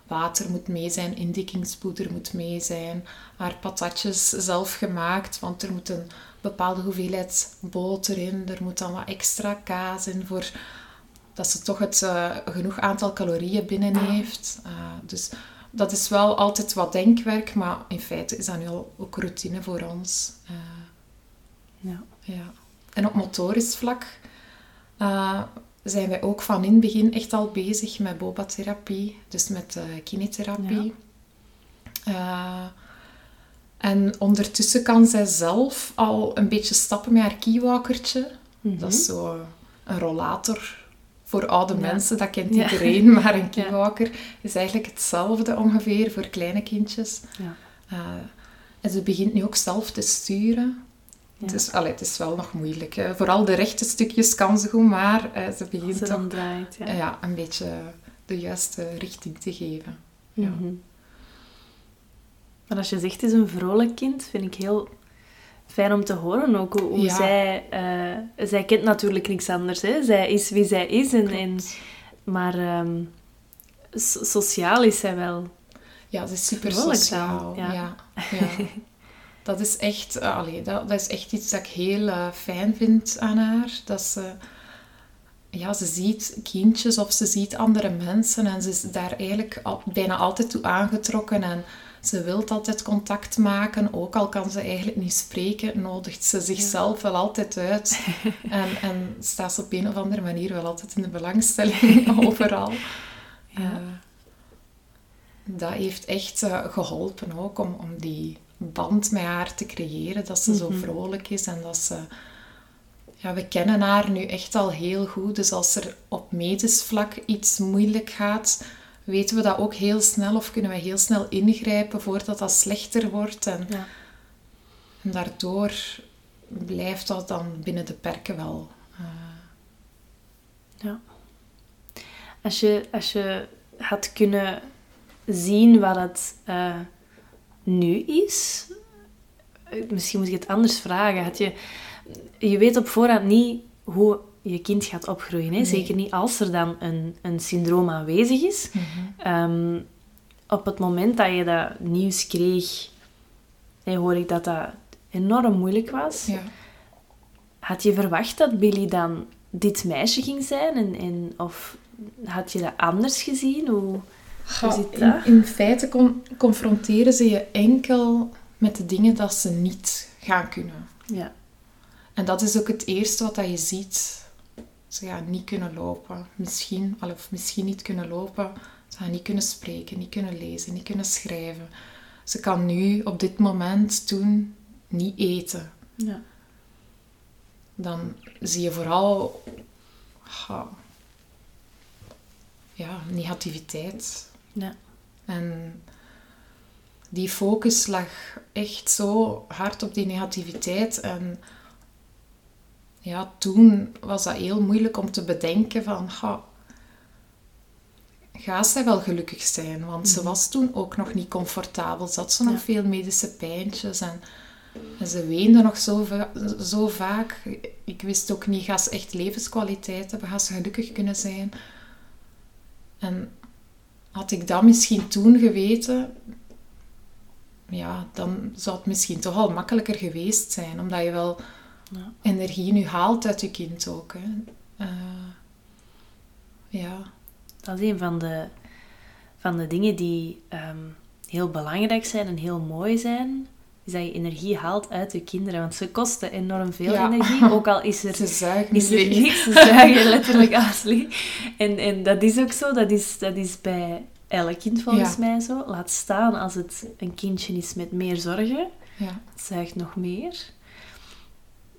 Water moet mee zijn, indikkingspoeder moet mee zijn. Haar patatjes zelf gemaakt, want er moet een bepaalde hoeveelheid boter in. Er moet dan wat extra kaas in, voor dat ze toch het eh, genoeg aantal calorieën binnen heeft. Eh, dus dat is wel altijd wat denkwerk, maar in feite is dat nu al ook routine voor ons. Eh, Ja. ja. En op motorisch vlak eh, zijn wij ook van in het begin echt al bezig met boba-therapie, dus met eh kinetherapie. Eh, en ondertussen kan zij zelf al een beetje stappen met haar kiewalkertje. Mhm. Dat is zo een rollator voor oude Ja. mensen, dat kent Ja. iedereen, maar een kiewalker is eigenlijk hetzelfde ongeveer voor kleine kindjes. Ja. En ze begint nu ook zelf te sturen. Ja. Het, is, allee, het is wel nog moeilijk. Hè. Vooral de rechte stukjes kan ze goed, maar eh, ze begint ze toch dan draait, ja. ja, een beetje de juiste richting te geven. ja. Mhm. Maar als je zegt, het is een vrolijk kind, vind ik heel fijn om te horen ook. Hoe, Ja. zij... eh, zij kent natuurlijk niks anders, hè. Zij is wie zij is. En, en Maar ehm, so- sociaal is zij wel. Ja, ze is super Vrolijk sociaal. ja. Ja. Dat is echt, eh, allee, dat, dat is echt iets dat ik heel eh, fijn vind aan haar. Dat ze, ja, ze ziet kindjes of ze ziet andere mensen en ze is daar eigenlijk al, bijna altijd toe aangetrokken. En ze wil altijd contact maken, ook al kan ze eigenlijk niet spreken, nodigt ze zichzelf wel altijd uit. En, en staat ze op een of andere manier wel altijd in de belangstelling overal. Ja. Eh, dat heeft echt eh, geholpen ook om, om die band met haar te creëren. Dat ze zo Mhm. vrolijk is en dat ze... Ja, we kennen haar nu echt al heel goed. Dus als er op medisch vlak iets moeilijk gaat, weten we dat ook heel snel of kunnen we heel snel ingrijpen voordat dat slechter wordt. En, Ja. en daardoor blijft dat dan binnen de perken wel. eh, Ja. Als je, als je had kunnen zien wat het eh, nu is, misschien moet ik het anders vragen. Had je, je weet op voorhand niet hoe je kind gaat opgroeien. Hè? Nee. Zeker niet als er dan een, een syndroom aanwezig is. Ehm, op het moment dat je dat nieuws kreeg, hoor ik dat dat enorm moeilijk was. ja. Had je verwacht dat Billy dan dit meisje ging zijn? En, en, of had je dat anders gezien? Hoe, zit in, feite con- confronteren ze je enkel met de dingen dat ze niet gaan kunnen. Ja. En dat is ook het eerste wat dat je ziet. Ze gaan niet kunnen lopen. Misschien, of misschien niet kunnen lopen. Ze gaan niet kunnen spreken, niet kunnen lezen, niet kunnen schrijven. Ze kan nu, op dit moment, toen niet eten. Ja. Dan zie je vooral... ja, negativiteit. Ja. En die focus lag echt zo hard op die negativiteit. En ja, toen was dat heel moeilijk om te bedenken van... ga gaat zij wel gelukkig zijn? Want ze was toen ook nog niet comfortabel. Ze had zo nog veel medische pijntjes. En, en ze weende nog zo, va- zo vaak. Ik wist ook niet, gaat ze echt levenskwaliteit hebben? Gaat ze gelukkig kunnen zijn? En had ik dat misschien toen geweten, ja, dan zou het misschien toch al makkelijker geweest zijn. Omdat je wel Ja. energie nu haalt uit je kind ook. Hè. Eh, ja, Dat is een van de, van de dingen die ehm, heel belangrijk zijn en heel mooi zijn. Is dat je energie haalt uit je kinderen. Want ze kosten enorm veel Ja. energie. Ook al is er ze zuigen is er niks. Ze zuigen letterlijk Asli. En, en dat is ook zo. Dat is, dat is bij elk kind volgens Ja. mij zo. Laat staan als het een kindje is met meer zorgen. Ja, Het zuigt nog meer.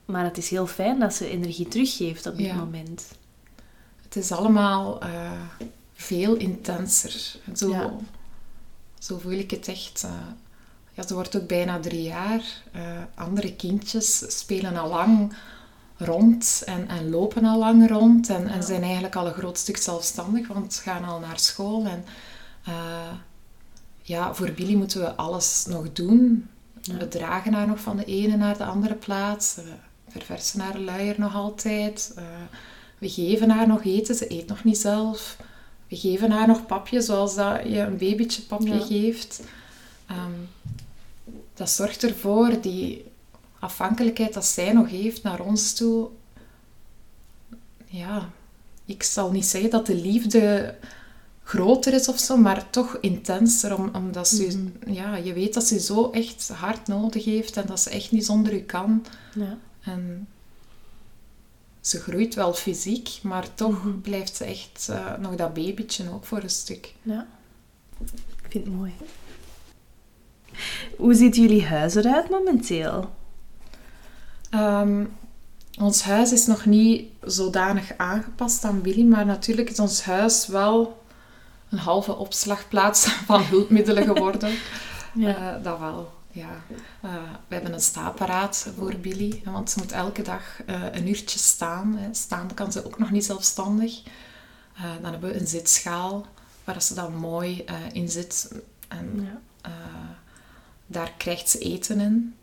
Maar het is heel fijn dat ze energie teruggeeft op dit moment. het is allemaal eh, veel intenser. Zo, zo voel ik het echt. eh. Ja, ze wordt ook bijna drie jaar. Eh, andere kindjes spelen al lang rond en, en lopen al lang rond. En, en zijn eigenlijk al een groot stuk zelfstandig, want ze gaan al naar school. En eh, ja, voor Billy moeten we alles nog doen. Ja. We dragen haar nog van de ene naar de andere plaats. We verversen haar luier nog altijd. Eh, we geven haar nog eten. Ze eet nog niet zelf. We geven haar nog papje, zoals dat je een babytje papje Ja. geeft. Ehm, dat zorgt ervoor, die afhankelijkheid dat zij nog heeft naar ons toe. Ja, ik zal niet zeggen dat de liefde groter is of zo, maar toch intenser. Om, omdat ze, ja, je weet dat ze zo echt hard nodig heeft en dat ze echt niet zonder u kan. Ja. En ze groeit wel fysiek, maar toch Mhm. blijft ze echt eh, nog dat babytje ook voor een stuk. ja. Ik vind het mooi. Hoe ziet jullie huis eruit momenteel? Ehm, ons huis is nog niet zodanig aangepast aan Billy, maar natuurlijk is ons huis wel een halve opslagplaats van hulpmiddelen geworden. Ja. Eh, dat wel, ja. Eh, we hebben een staapparaat voor Billy, want ze moet elke dag eh, een uurtje staan. Hè. Staan kan ze ook nog niet zelfstandig. Dan hebben we een zitschaal waar ze dan mooi in zit. En ja. Daar krijgt ze eten in.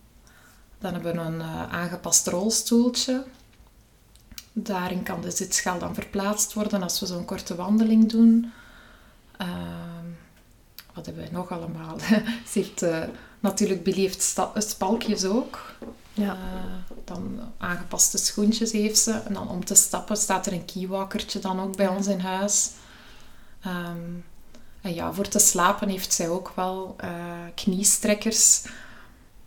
Dan hebben we een eh, aangepast rolstoeltje. daarin kan de zitschaal dan verplaatst worden als we zo'n korte wandeling doen. Ehm, wat hebben wij nog allemaal? Ze heeft eh, natuurlijk sta- spalkjes ook. Ja. Eh, dan aangepaste schoentjes heeft ze. En dan om te stappen staat er een keywalkertje dan ook bij ons in huis. Ehm, en ja, voor te slapen heeft zij ook wel eh, kniestrekkers.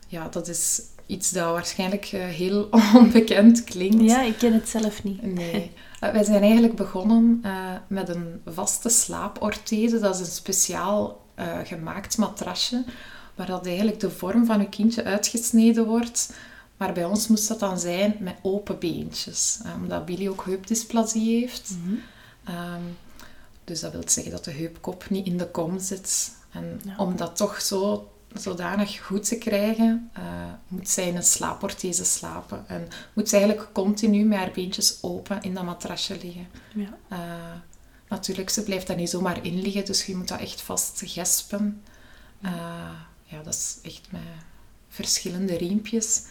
Ja, dat is iets dat waarschijnlijk eh, heel onbekend klinkt. ja, ik ken het zelf niet. Nee. Eh, wij zijn eigenlijk begonnen met een vaste slaaporthese. Dat is een speciaal gemaakt matrasje, waar dat eigenlijk de vorm van uw kindje uitgesneden wordt. Maar bij ons moest dat dan zijn met open beentjes, omdat Billy ook heupdysplasie heeft. Ehm, dus dat wil zeggen dat de heupkop niet in de kom zit. En Ja. om dat toch zo zodanig goed te krijgen, eh, moet zij in een slaaporthese slapen. En moet ze eigenlijk continu met haar beentjes open in dat matrasje liggen. Ja. Eh, natuurlijk, ze blijft daar niet zomaar in liggen, dus je moet dat echt vast gespen. Eh, ja, dat is echt met verschillende riempjes.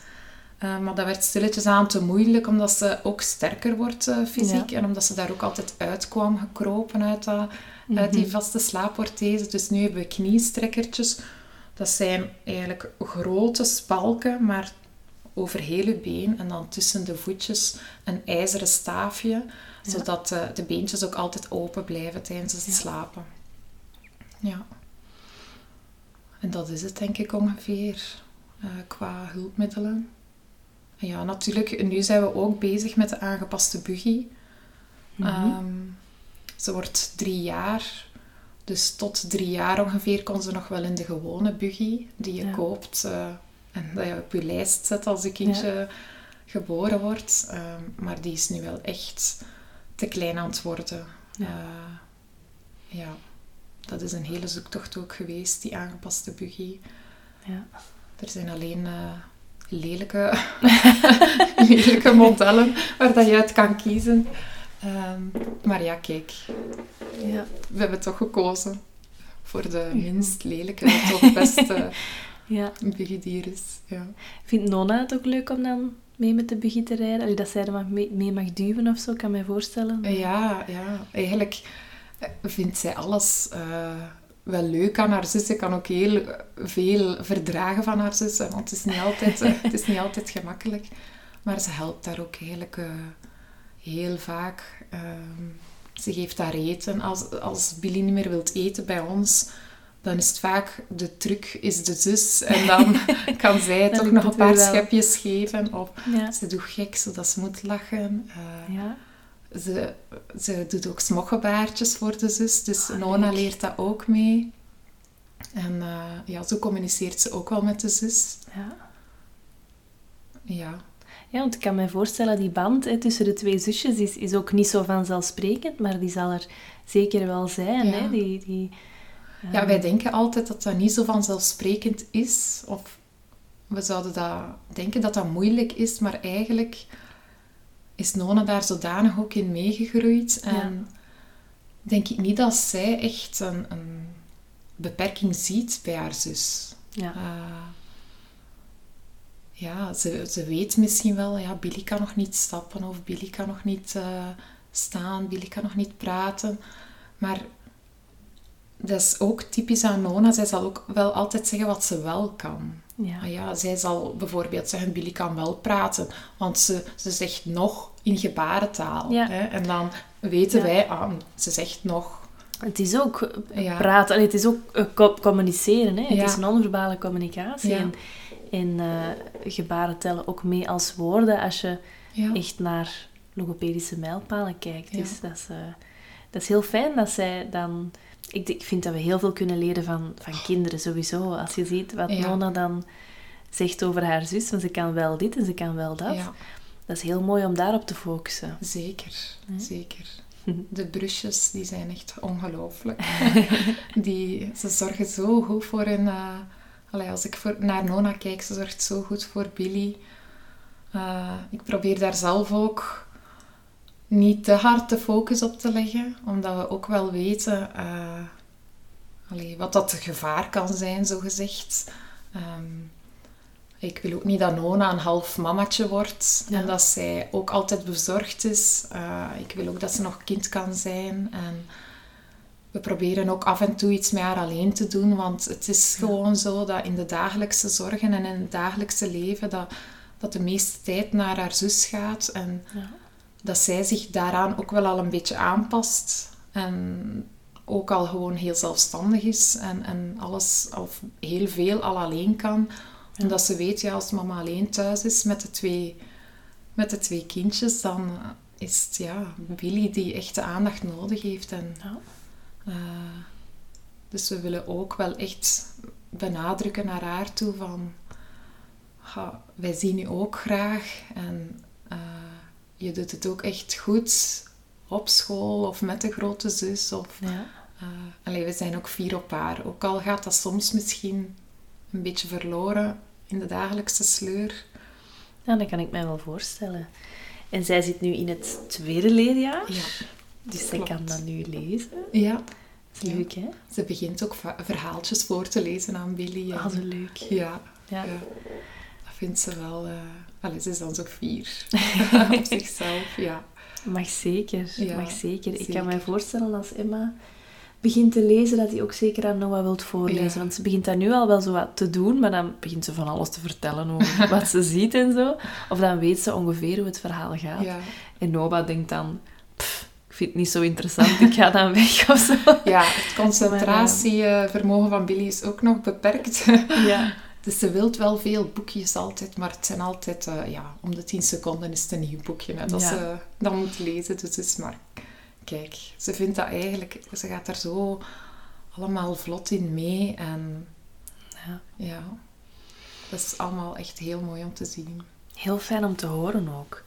Eh, maar dat werd stilletjes aan te moeilijk, omdat ze ook sterker wordt eh, fysiek. En omdat ze daar ook altijd uitkwam gekropen uit, dat, uit die vaste slaaporthese. Dus nu hebben we kniestrekkertjes. Dat zijn eigenlijk grote spalken, maar over heel je been. En dan tussen de voetjes een ijzeren staafje. Zodat de beentjes ook altijd open blijven tijdens het slapen. Ja. En dat is het denk ik ongeveer eh, qua hulpmiddelen. Ja, natuurlijk, nu zijn we ook bezig met de aangepaste buggy. Ehm, ze wordt drie jaar. Dus tot drie jaar ongeveer kon ze nog wel in de gewone buggy die je Ja. koopt eh, en dat je op je lijst zet als je kindje geboren wordt. Ehm, maar die is nu wel echt te klein aan het worden. Ja. Eh, ja, dat is een hele zoektocht ook geweest, die aangepaste buggy. Ja. Er zijn alleen eh, lelijke, lelijke modellen waar dat je uit kan kiezen. Ehm, maar ja, kijk, Ja. we hebben toch gekozen voor de minst lelijke, maar toch beste ja. is. Ja. Vindt Nona het ook leuk om dan mee met de buggy te rijden? Allee, dat zij er mag mee, mee mag duwen of zo, kan mij voorstellen. Ja, ja. Eigenlijk eh, vindt zij alles eh, wel leuk aan haar zus. Ze kan ook heel veel verdragen van haar zus. Want het is niet altijd, eh, het is niet altijd gemakkelijk. Maar ze helpt daar ook eigenlijk eh, heel vaak. Ehm, ze geeft haar eten. Als, als Billy niet meer wilt eten bij ons, dan is het vaak de truc is de zus. En dan kan zij toch nog een paar schepjes geven. Of Ja. ze doet gek, zodat ze moet lachen. Eh, Ja. Ze, ze doet ook smokgebaartjes voor de zus, dus Ah, Nona leuk. leert dat ook mee. En eh, ja, zo communiceert ze ook wel met de zus. Ja. Ja, Ja, want ik kan me voorstellen, die band hè, tussen de twee zusjes is, is ook niet zo vanzelfsprekend, maar die zal er zeker wel zijn. Ja. Hè? Die, die, ja, wij denken altijd dat dat niet zo vanzelfsprekend is. Of we zouden dat denken dat dat moeilijk is, maar eigenlijk is Nona daar zodanig ook in meegegroeid. En denk ik niet dat zij echt een, een beperking ziet bij haar zus. ja. Eh, ja, ze, ze weet misschien wel, ja, Billy kan nog niet stappen of Billy kan nog niet eh, staan, Billy kan nog niet praten. Maar dat is ook typisch aan Nona. Zij zal ook wel altijd zeggen wat ze wel kan. Ja. Ah ja, zij zal bijvoorbeeld zeggen, Billy kan wel praten, want ze, ze zegt nog in gebarentaal. Ja. Hè? En dan weten Ja. wij, ah, ze zegt nog. Het is ook eh, praten, het is ook eh, co- communiceren. Hè? Het is non-verbale communicatie. En, en eh, gebaren tellen ook mee als woorden als je echt naar logopedische mijlpalen kijkt. Dus dat is, dat is heel fijn dat zij dan... Ik, ik vind dat we heel veel kunnen leren van, van kinderen sowieso. Als je ziet wat Ja. Nona dan zegt over haar zus, van ze kan wel dit en ze kan wel dat. Ja. Dat is heel mooi om daarop te focussen. Zeker, zeker. De brusjes, die zijn echt ongelooflijk. die, ze zorgen zo goed voor hun... eh, allee, als ik voor, naar Nona kijk, ze zorgt zo goed voor Billy. Eh, ik probeer daar zelf ook niet te hard de focus op te leggen, omdat we ook wel weten eh, allee, wat dat gevaar kan zijn, zo gezegd. Ehm, Ik wil ook niet dat Nona een half mamatje wordt Ja. en dat zij ook altijd bezorgd is. Eh, ik wil ook dat ze nog kind kan zijn. En we proberen ook af en toe iets met haar alleen te doen, want het is gewoon zo dat in de dagelijkse zorgen en in het dagelijkse leven dat, dat de meeste tijd naar haar zus gaat. En Ja. Dat zij zich daaraan ook wel al een beetje aanpast. En ook al gewoon heel zelfstandig is en, en alles al heel veel al alleen kan. Omdat ze weet, ja, als mama alleen thuis is met de twee, met de twee kindjes, dan is het ja, Billy die echt de aandacht nodig heeft. En, Ja. eh, dus we willen ook wel echt benadrukken naar haar toe van... "Ha, wij zien u ook graag en eh, je doet het ook echt goed op school of met de grote zus. Of, Ja. eh, allee, we zijn ook vier op haar. Ook al gaat dat soms misschien een beetje verloren in de dagelijkse sleur. ja, dat kan ik mij wel voorstellen. En zij zit nu in het tweede leerjaar. Ja, Dus zij kan dat nu lezen. ja. Dat is leuk, hè? Ze begint ook verhaaltjes voor te lezen aan Billy. en- Ah, leuk. ja, Ja. ja, dat vindt ze wel... eh allee, ze is dan zo vier op zichzelf, ja. Mag zeker, Ja, mag zeker. Ik kan mij voorstellen als Emma begint te lezen, dat hij ook zeker aan Noah wilt voorlezen. Ja. Want ze begint dat nu al wel zo wat te doen, maar dan begint ze van alles te vertellen over wat ze ziet en zo. Of dan weet ze ongeveer hoe het verhaal gaat. ja. En Noah denkt dan, "Pff, ik vind het niet zo interessant, ik ga dan weg of zo. Ja, het concentratievermogen van Billy is ook nog beperkt. Ja, Dus ze wilt wel veel boekjes altijd, maar het zijn altijd, eh, ja, om de 10 seconden is het een nieuw boekje hè, dat Ja. ze dan moet lezen. Dus het is maar, kijk, ze vindt dat eigenlijk, ze gaat daar zo allemaal vlot in mee. En Ja. ja, dat is allemaal echt heel mooi om te zien. heel fijn om te horen ook.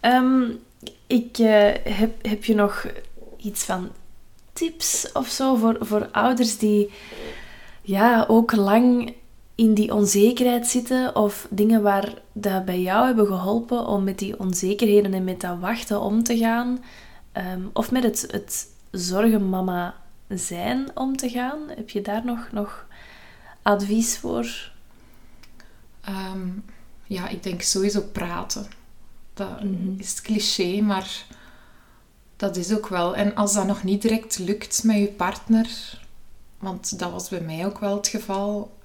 Ehm, ik eh, heb, heb je nog iets van tips of zo voor, voor ouders die ja, ook lang in die onzekerheid zitten of dingen waar dat bij jou hebben geholpen om met die onzekerheden en met dat wachten om te gaan? Ehm, of met het, het zorgenmama zijn om te gaan? Heb je daar nog, nog advies voor? Ehm, ja, ik denk sowieso praten. Dat Mhm. is cliché, maar dat is ook wel. En als dat nog niet direct lukt met je partner, want dat was bij mij ook wel het geval.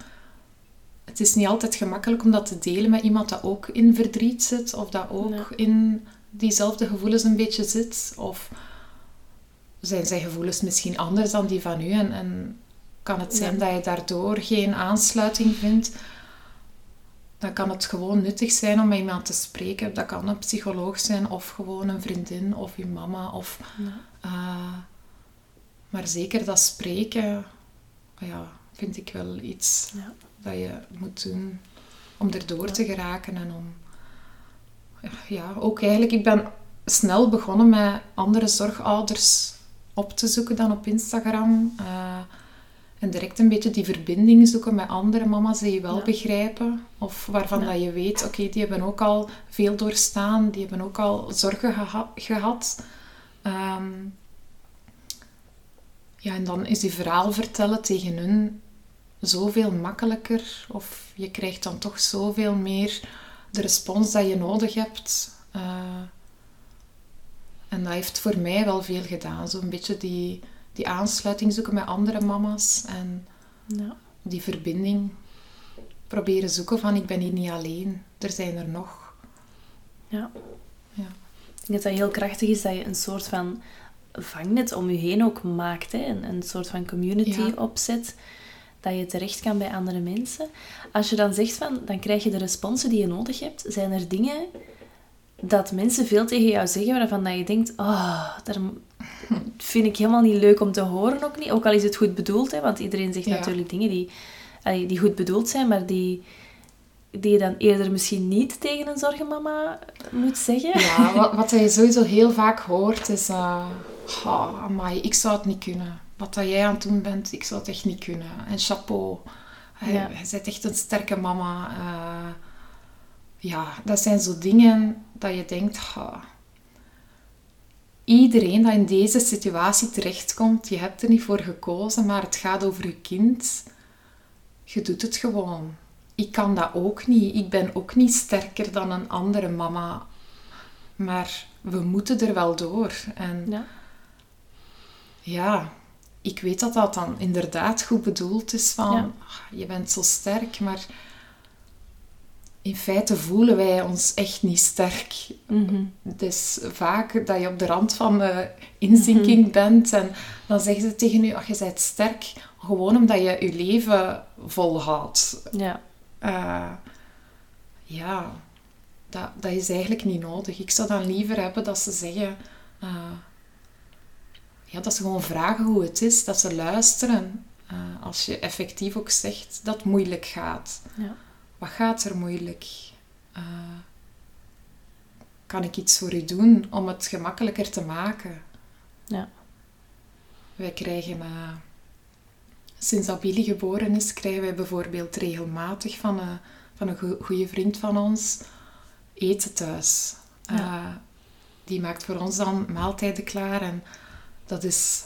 Het is niet altijd gemakkelijk om dat te delen met iemand dat ook in verdriet zit, of dat ook Ja. in diezelfde gevoelens een beetje zit. Of zijn zijn gevoelens misschien anders dan die van u en, en kan het zijn Ja. dat je daardoor geen aansluiting vindt dan kan het gewoon nuttig zijn om met iemand te spreken. Dat kan een psycholoog zijn, of gewoon een vriendin, of je mama. Of, eh, maar zeker dat spreken, ja, vind ik wel iets Ja. Dat je moet doen om erdoor te geraken. En om, ja, ook eigenlijk, ik ben snel begonnen met andere zorgouders op te zoeken dan op Instagram. Eh, en direct een beetje die verbinding zoeken met andere mama's die je wel Ja. begrijpen. Of waarvan Ja. dat je weet, oké, die hebben ook al veel doorstaan. Die hebben ook al zorgen geha- gehad. Ehm, ja, en dan is die verhaal vertellen tegen hun zoveel makkelijker. Of je krijgt dan toch zoveel meer de respons dat je nodig hebt. Eh, en dat heeft voor mij wel veel gedaan. Zo'n beetje die, die aansluiting zoeken met andere mama's. En Ja. die verbinding proberen zoeken van ik ben hier niet alleen. Er zijn er nog. Ja. Ja. Ik denk dat dat heel krachtig is dat je een soort van vangnet om je heen ook maakt. Hè? Een, een soort van community Ja. opzet. Dat je terecht kan bij andere mensen. Als je dan zegt van, dan krijg je de responsen die je nodig hebt. Zijn er dingen dat mensen veel tegen jou zeggen waarvan dat je denkt, oh, daar vind ik helemaal niet leuk om te horen ook niet. Ook al is het goed bedoeld, hè, want iedereen zegt Ja. natuurlijk dingen die, die goed bedoeld zijn, maar die, die je dan eerder misschien niet tegen een zorgenmama moet zeggen. Ja, wat, wat je sowieso heel vaak hoort is... eh oh, amai, ik zou het niet kunnen. Wat dat jij aan het doen bent, ik zou het echt niet kunnen. En chapeau. Hij, Ja. bent echt een sterke mama. Eh, ja, dat zijn zo dingen dat je denkt... iedereen dat in deze situatie terechtkomt, je hebt er niet voor gekozen, maar het gaat over je kind. Je doet het gewoon. ik kan dat ook niet. Ik ben ook niet sterker dan een andere mama. Maar we moeten er wel door. En Ja. ja, ik weet dat dat dan inderdaad goed bedoeld is van Ja. "Ah, je bent zo sterk, maar in feite voelen wij ons echt niet sterk. Mhm. Is vaak dat je op de rand van de inzinking bent en dan zeggen ze tegen je, ach, je bent sterk, gewoon omdat je je leven volhoudt. Ja. Eh, ja, dat, dat is eigenlijk niet nodig. Ik zou dan liever hebben dat ze zeggen... eh, ja, dat ze gewoon vragen hoe het is. Dat ze luisteren. Eh, als je effectief ook zegt dat het moeilijk gaat. Ja. Wat gaat er moeilijk? Eh, kan ik iets voor u doen om het gemakkelijker te maken? Ja. Wij krijgen... eh, sinds dat Billy geboren is, krijgen wij bijvoorbeeld regelmatig van, een van een goede vriend van ons eten thuis. Ja. Die maakt voor ons dan maaltijden klaar en dat is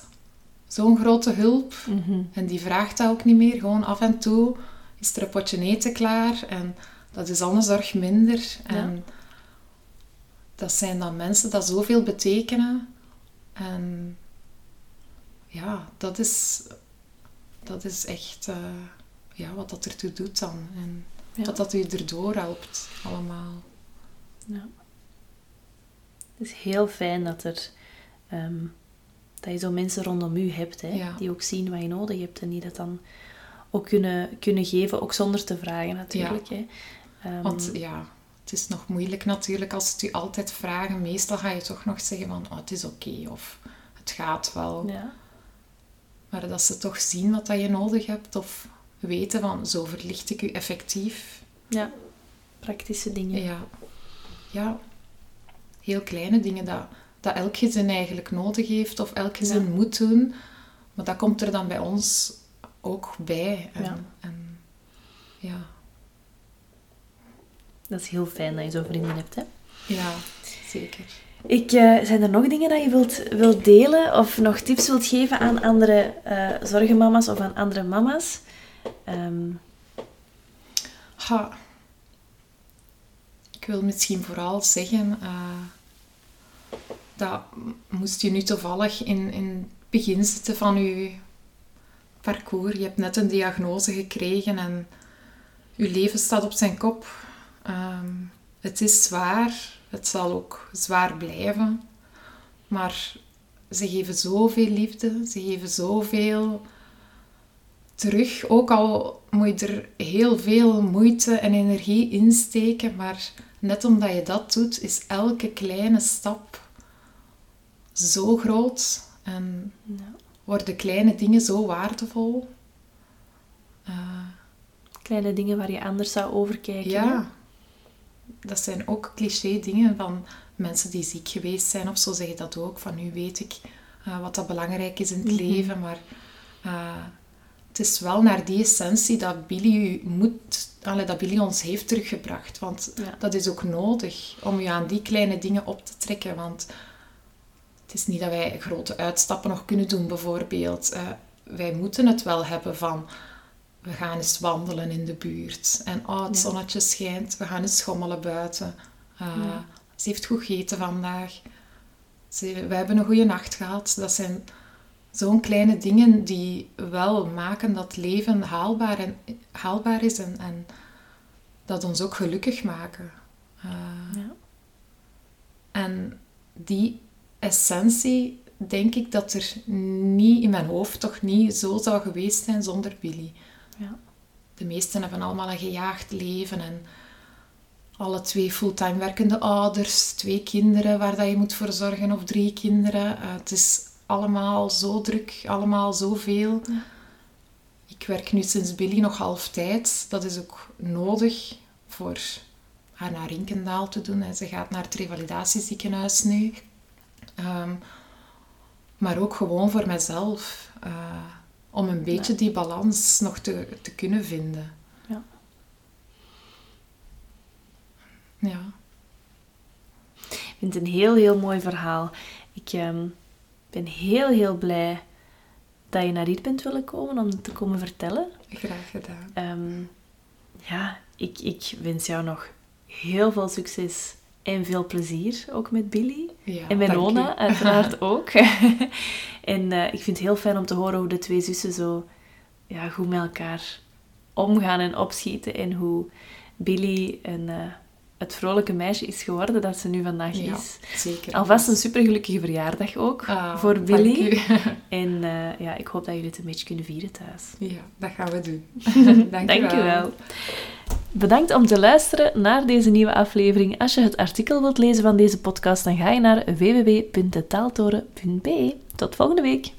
zo'n grote hulp. Mhm. En die vraagt dat ook niet meer. Gewoon af en toe is er een potje eten klaar en dat is al een zorg minder. En dat zijn dan mensen dat zoveel betekenen. En ja, dat is, dat is echt eh, ja, wat dat ertoe doet dan. En Ja. wat dat u erdoor helpt allemaal. Ja. Het is heel fijn dat, er, ehm, dat je zo mensen rondom u hebt, hè, Ja. die ook zien wat je nodig hebt en die dat dan ook kunnen, kunnen geven, ook zonder te vragen natuurlijk. Hè. Ehm, Want ja, het is nog moeilijk natuurlijk als het u altijd vragen. Meestal ga je toch nog zeggen van, oh, het is oké of het gaat wel. ja. Maar dat ze toch zien wat dat je nodig hebt of weten van, zo verlicht ik u effectief. ja, praktische dingen. Ja, ja. heel kleine dingen dat, dat elk gezin eigenlijk nodig heeft of elk gezin Ja. moet doen. Maar dat komt er dan bij ons ook bij. En, Ja. en ja, Dat is heel fijn dat je zo'n vriendin hebt. Hè. ja, zeker. Ik, eh, zijn er nog dingen dat je wilt, wilt delen of nog tips wilt geven aan andere eh, zorgenmama's of aan andere mama's? Ehm, Ha. Ik wil misschien vooral zeggen eh, dat moest je nu toevallig in, in het begin zitten van je parcours. Je hebt net een diagnose gekregen en je leven staat op zijn kop. Ehm, het is zwaar, het zal ook zwaar blijven. Maar ze geven zoveel liefde, ze geven zoveel terug. Ook al moet je er heel veel moeite en energie in steken, maar net omdat je dat doet, is elke kleine stap zo groot en ja. worden kleine dingen zo waardevol. Eh, Kleine dingen waar je anders zou overkijken. hè? ja, dat zijn ook cliché dingen van mensen die ziek geweest zijn of zo zeggen dat ook. Van nu weet ik eh, wat dat belangrijk is in het Mhm. leven, maar eh, het is wel naar die essentie dat Billy u moet, allee, dat Billy ons heeft teruggebracht. Want Ja. dat is ook nodig om je aan die kleine dingen op te trekken. Want het is niet dat wij grote uitstappen nog kunnen doen, bijvoorbeeld. Eh, wij moeten het wel hebben van we gaan eens wandelen in de buurt. En oh, het Ja. zonnetje schijnt, we gaan eens schommelen buiten. Eh, Ja. Ze heeft goed gegeten vandaag. Ze, we hebben een goede nacht gehad. Dat zijn zo'n kleine dingen die wel maken dat leven haalbaar, en, haalbaar is en, en dat ons ook gelukkig maken. Eh, Ja. en die essentie, denk ik dat er niet in mijn hoofd toch niet zo zou geweest zijn zonder Billy. Ja. De meesten hebben allemaal een gejaagd leven en alle twee fulltime werkende ouders, twee kinderen waar dat je moet voor zorgen of drie kinderen. Eh, het is allemaal zo druk, allemaal zoveel. Ja. Ik werk nu sinds Billy nog half tijd. Dat is ook nodig voor haar naar Rinkendaal te doen. En ze gaat naar het revalidatieziekenhuis nu. Ehm, maar ook gewoon voor mezelf. eh, om een beetje die balans nog te, te kunnen vinden. Ja. Ja. Ik vind het een heel, heel mooi verhaal. Ik ehm, ben heel, heel blij dat je naar hier bent willen komen om het te komen vertellen. Graag gedaan. Ehm, ja, ik, ik wens jou nog heel veel succes en veel plezier ook met Billy. Ja, en met Nona, u. uiteraard ook. en eh, ik vind het heel fijn om te horen hoe de twee zussen zo ja, goed met elkaar omgaan en opschieten. En hoe Billy een, eh, het vrolijke meisje is geworden dat ze nu vandaag Ja, is. zeker. Alvast een supergelukkige verjaardag ook Ah, voor Billy. En eh, ja, ik hoop dat jullie het een beetje kunnen vieren thuis. Ja, dat gaan we doen. Dank, Dank u wel. Bedankt om te luisteren naar deze nieuwe aflevering. Als je het artikel wilt lezen van deze podcast, dan ga je naar www.detaaltoren.be. Tot volgende week.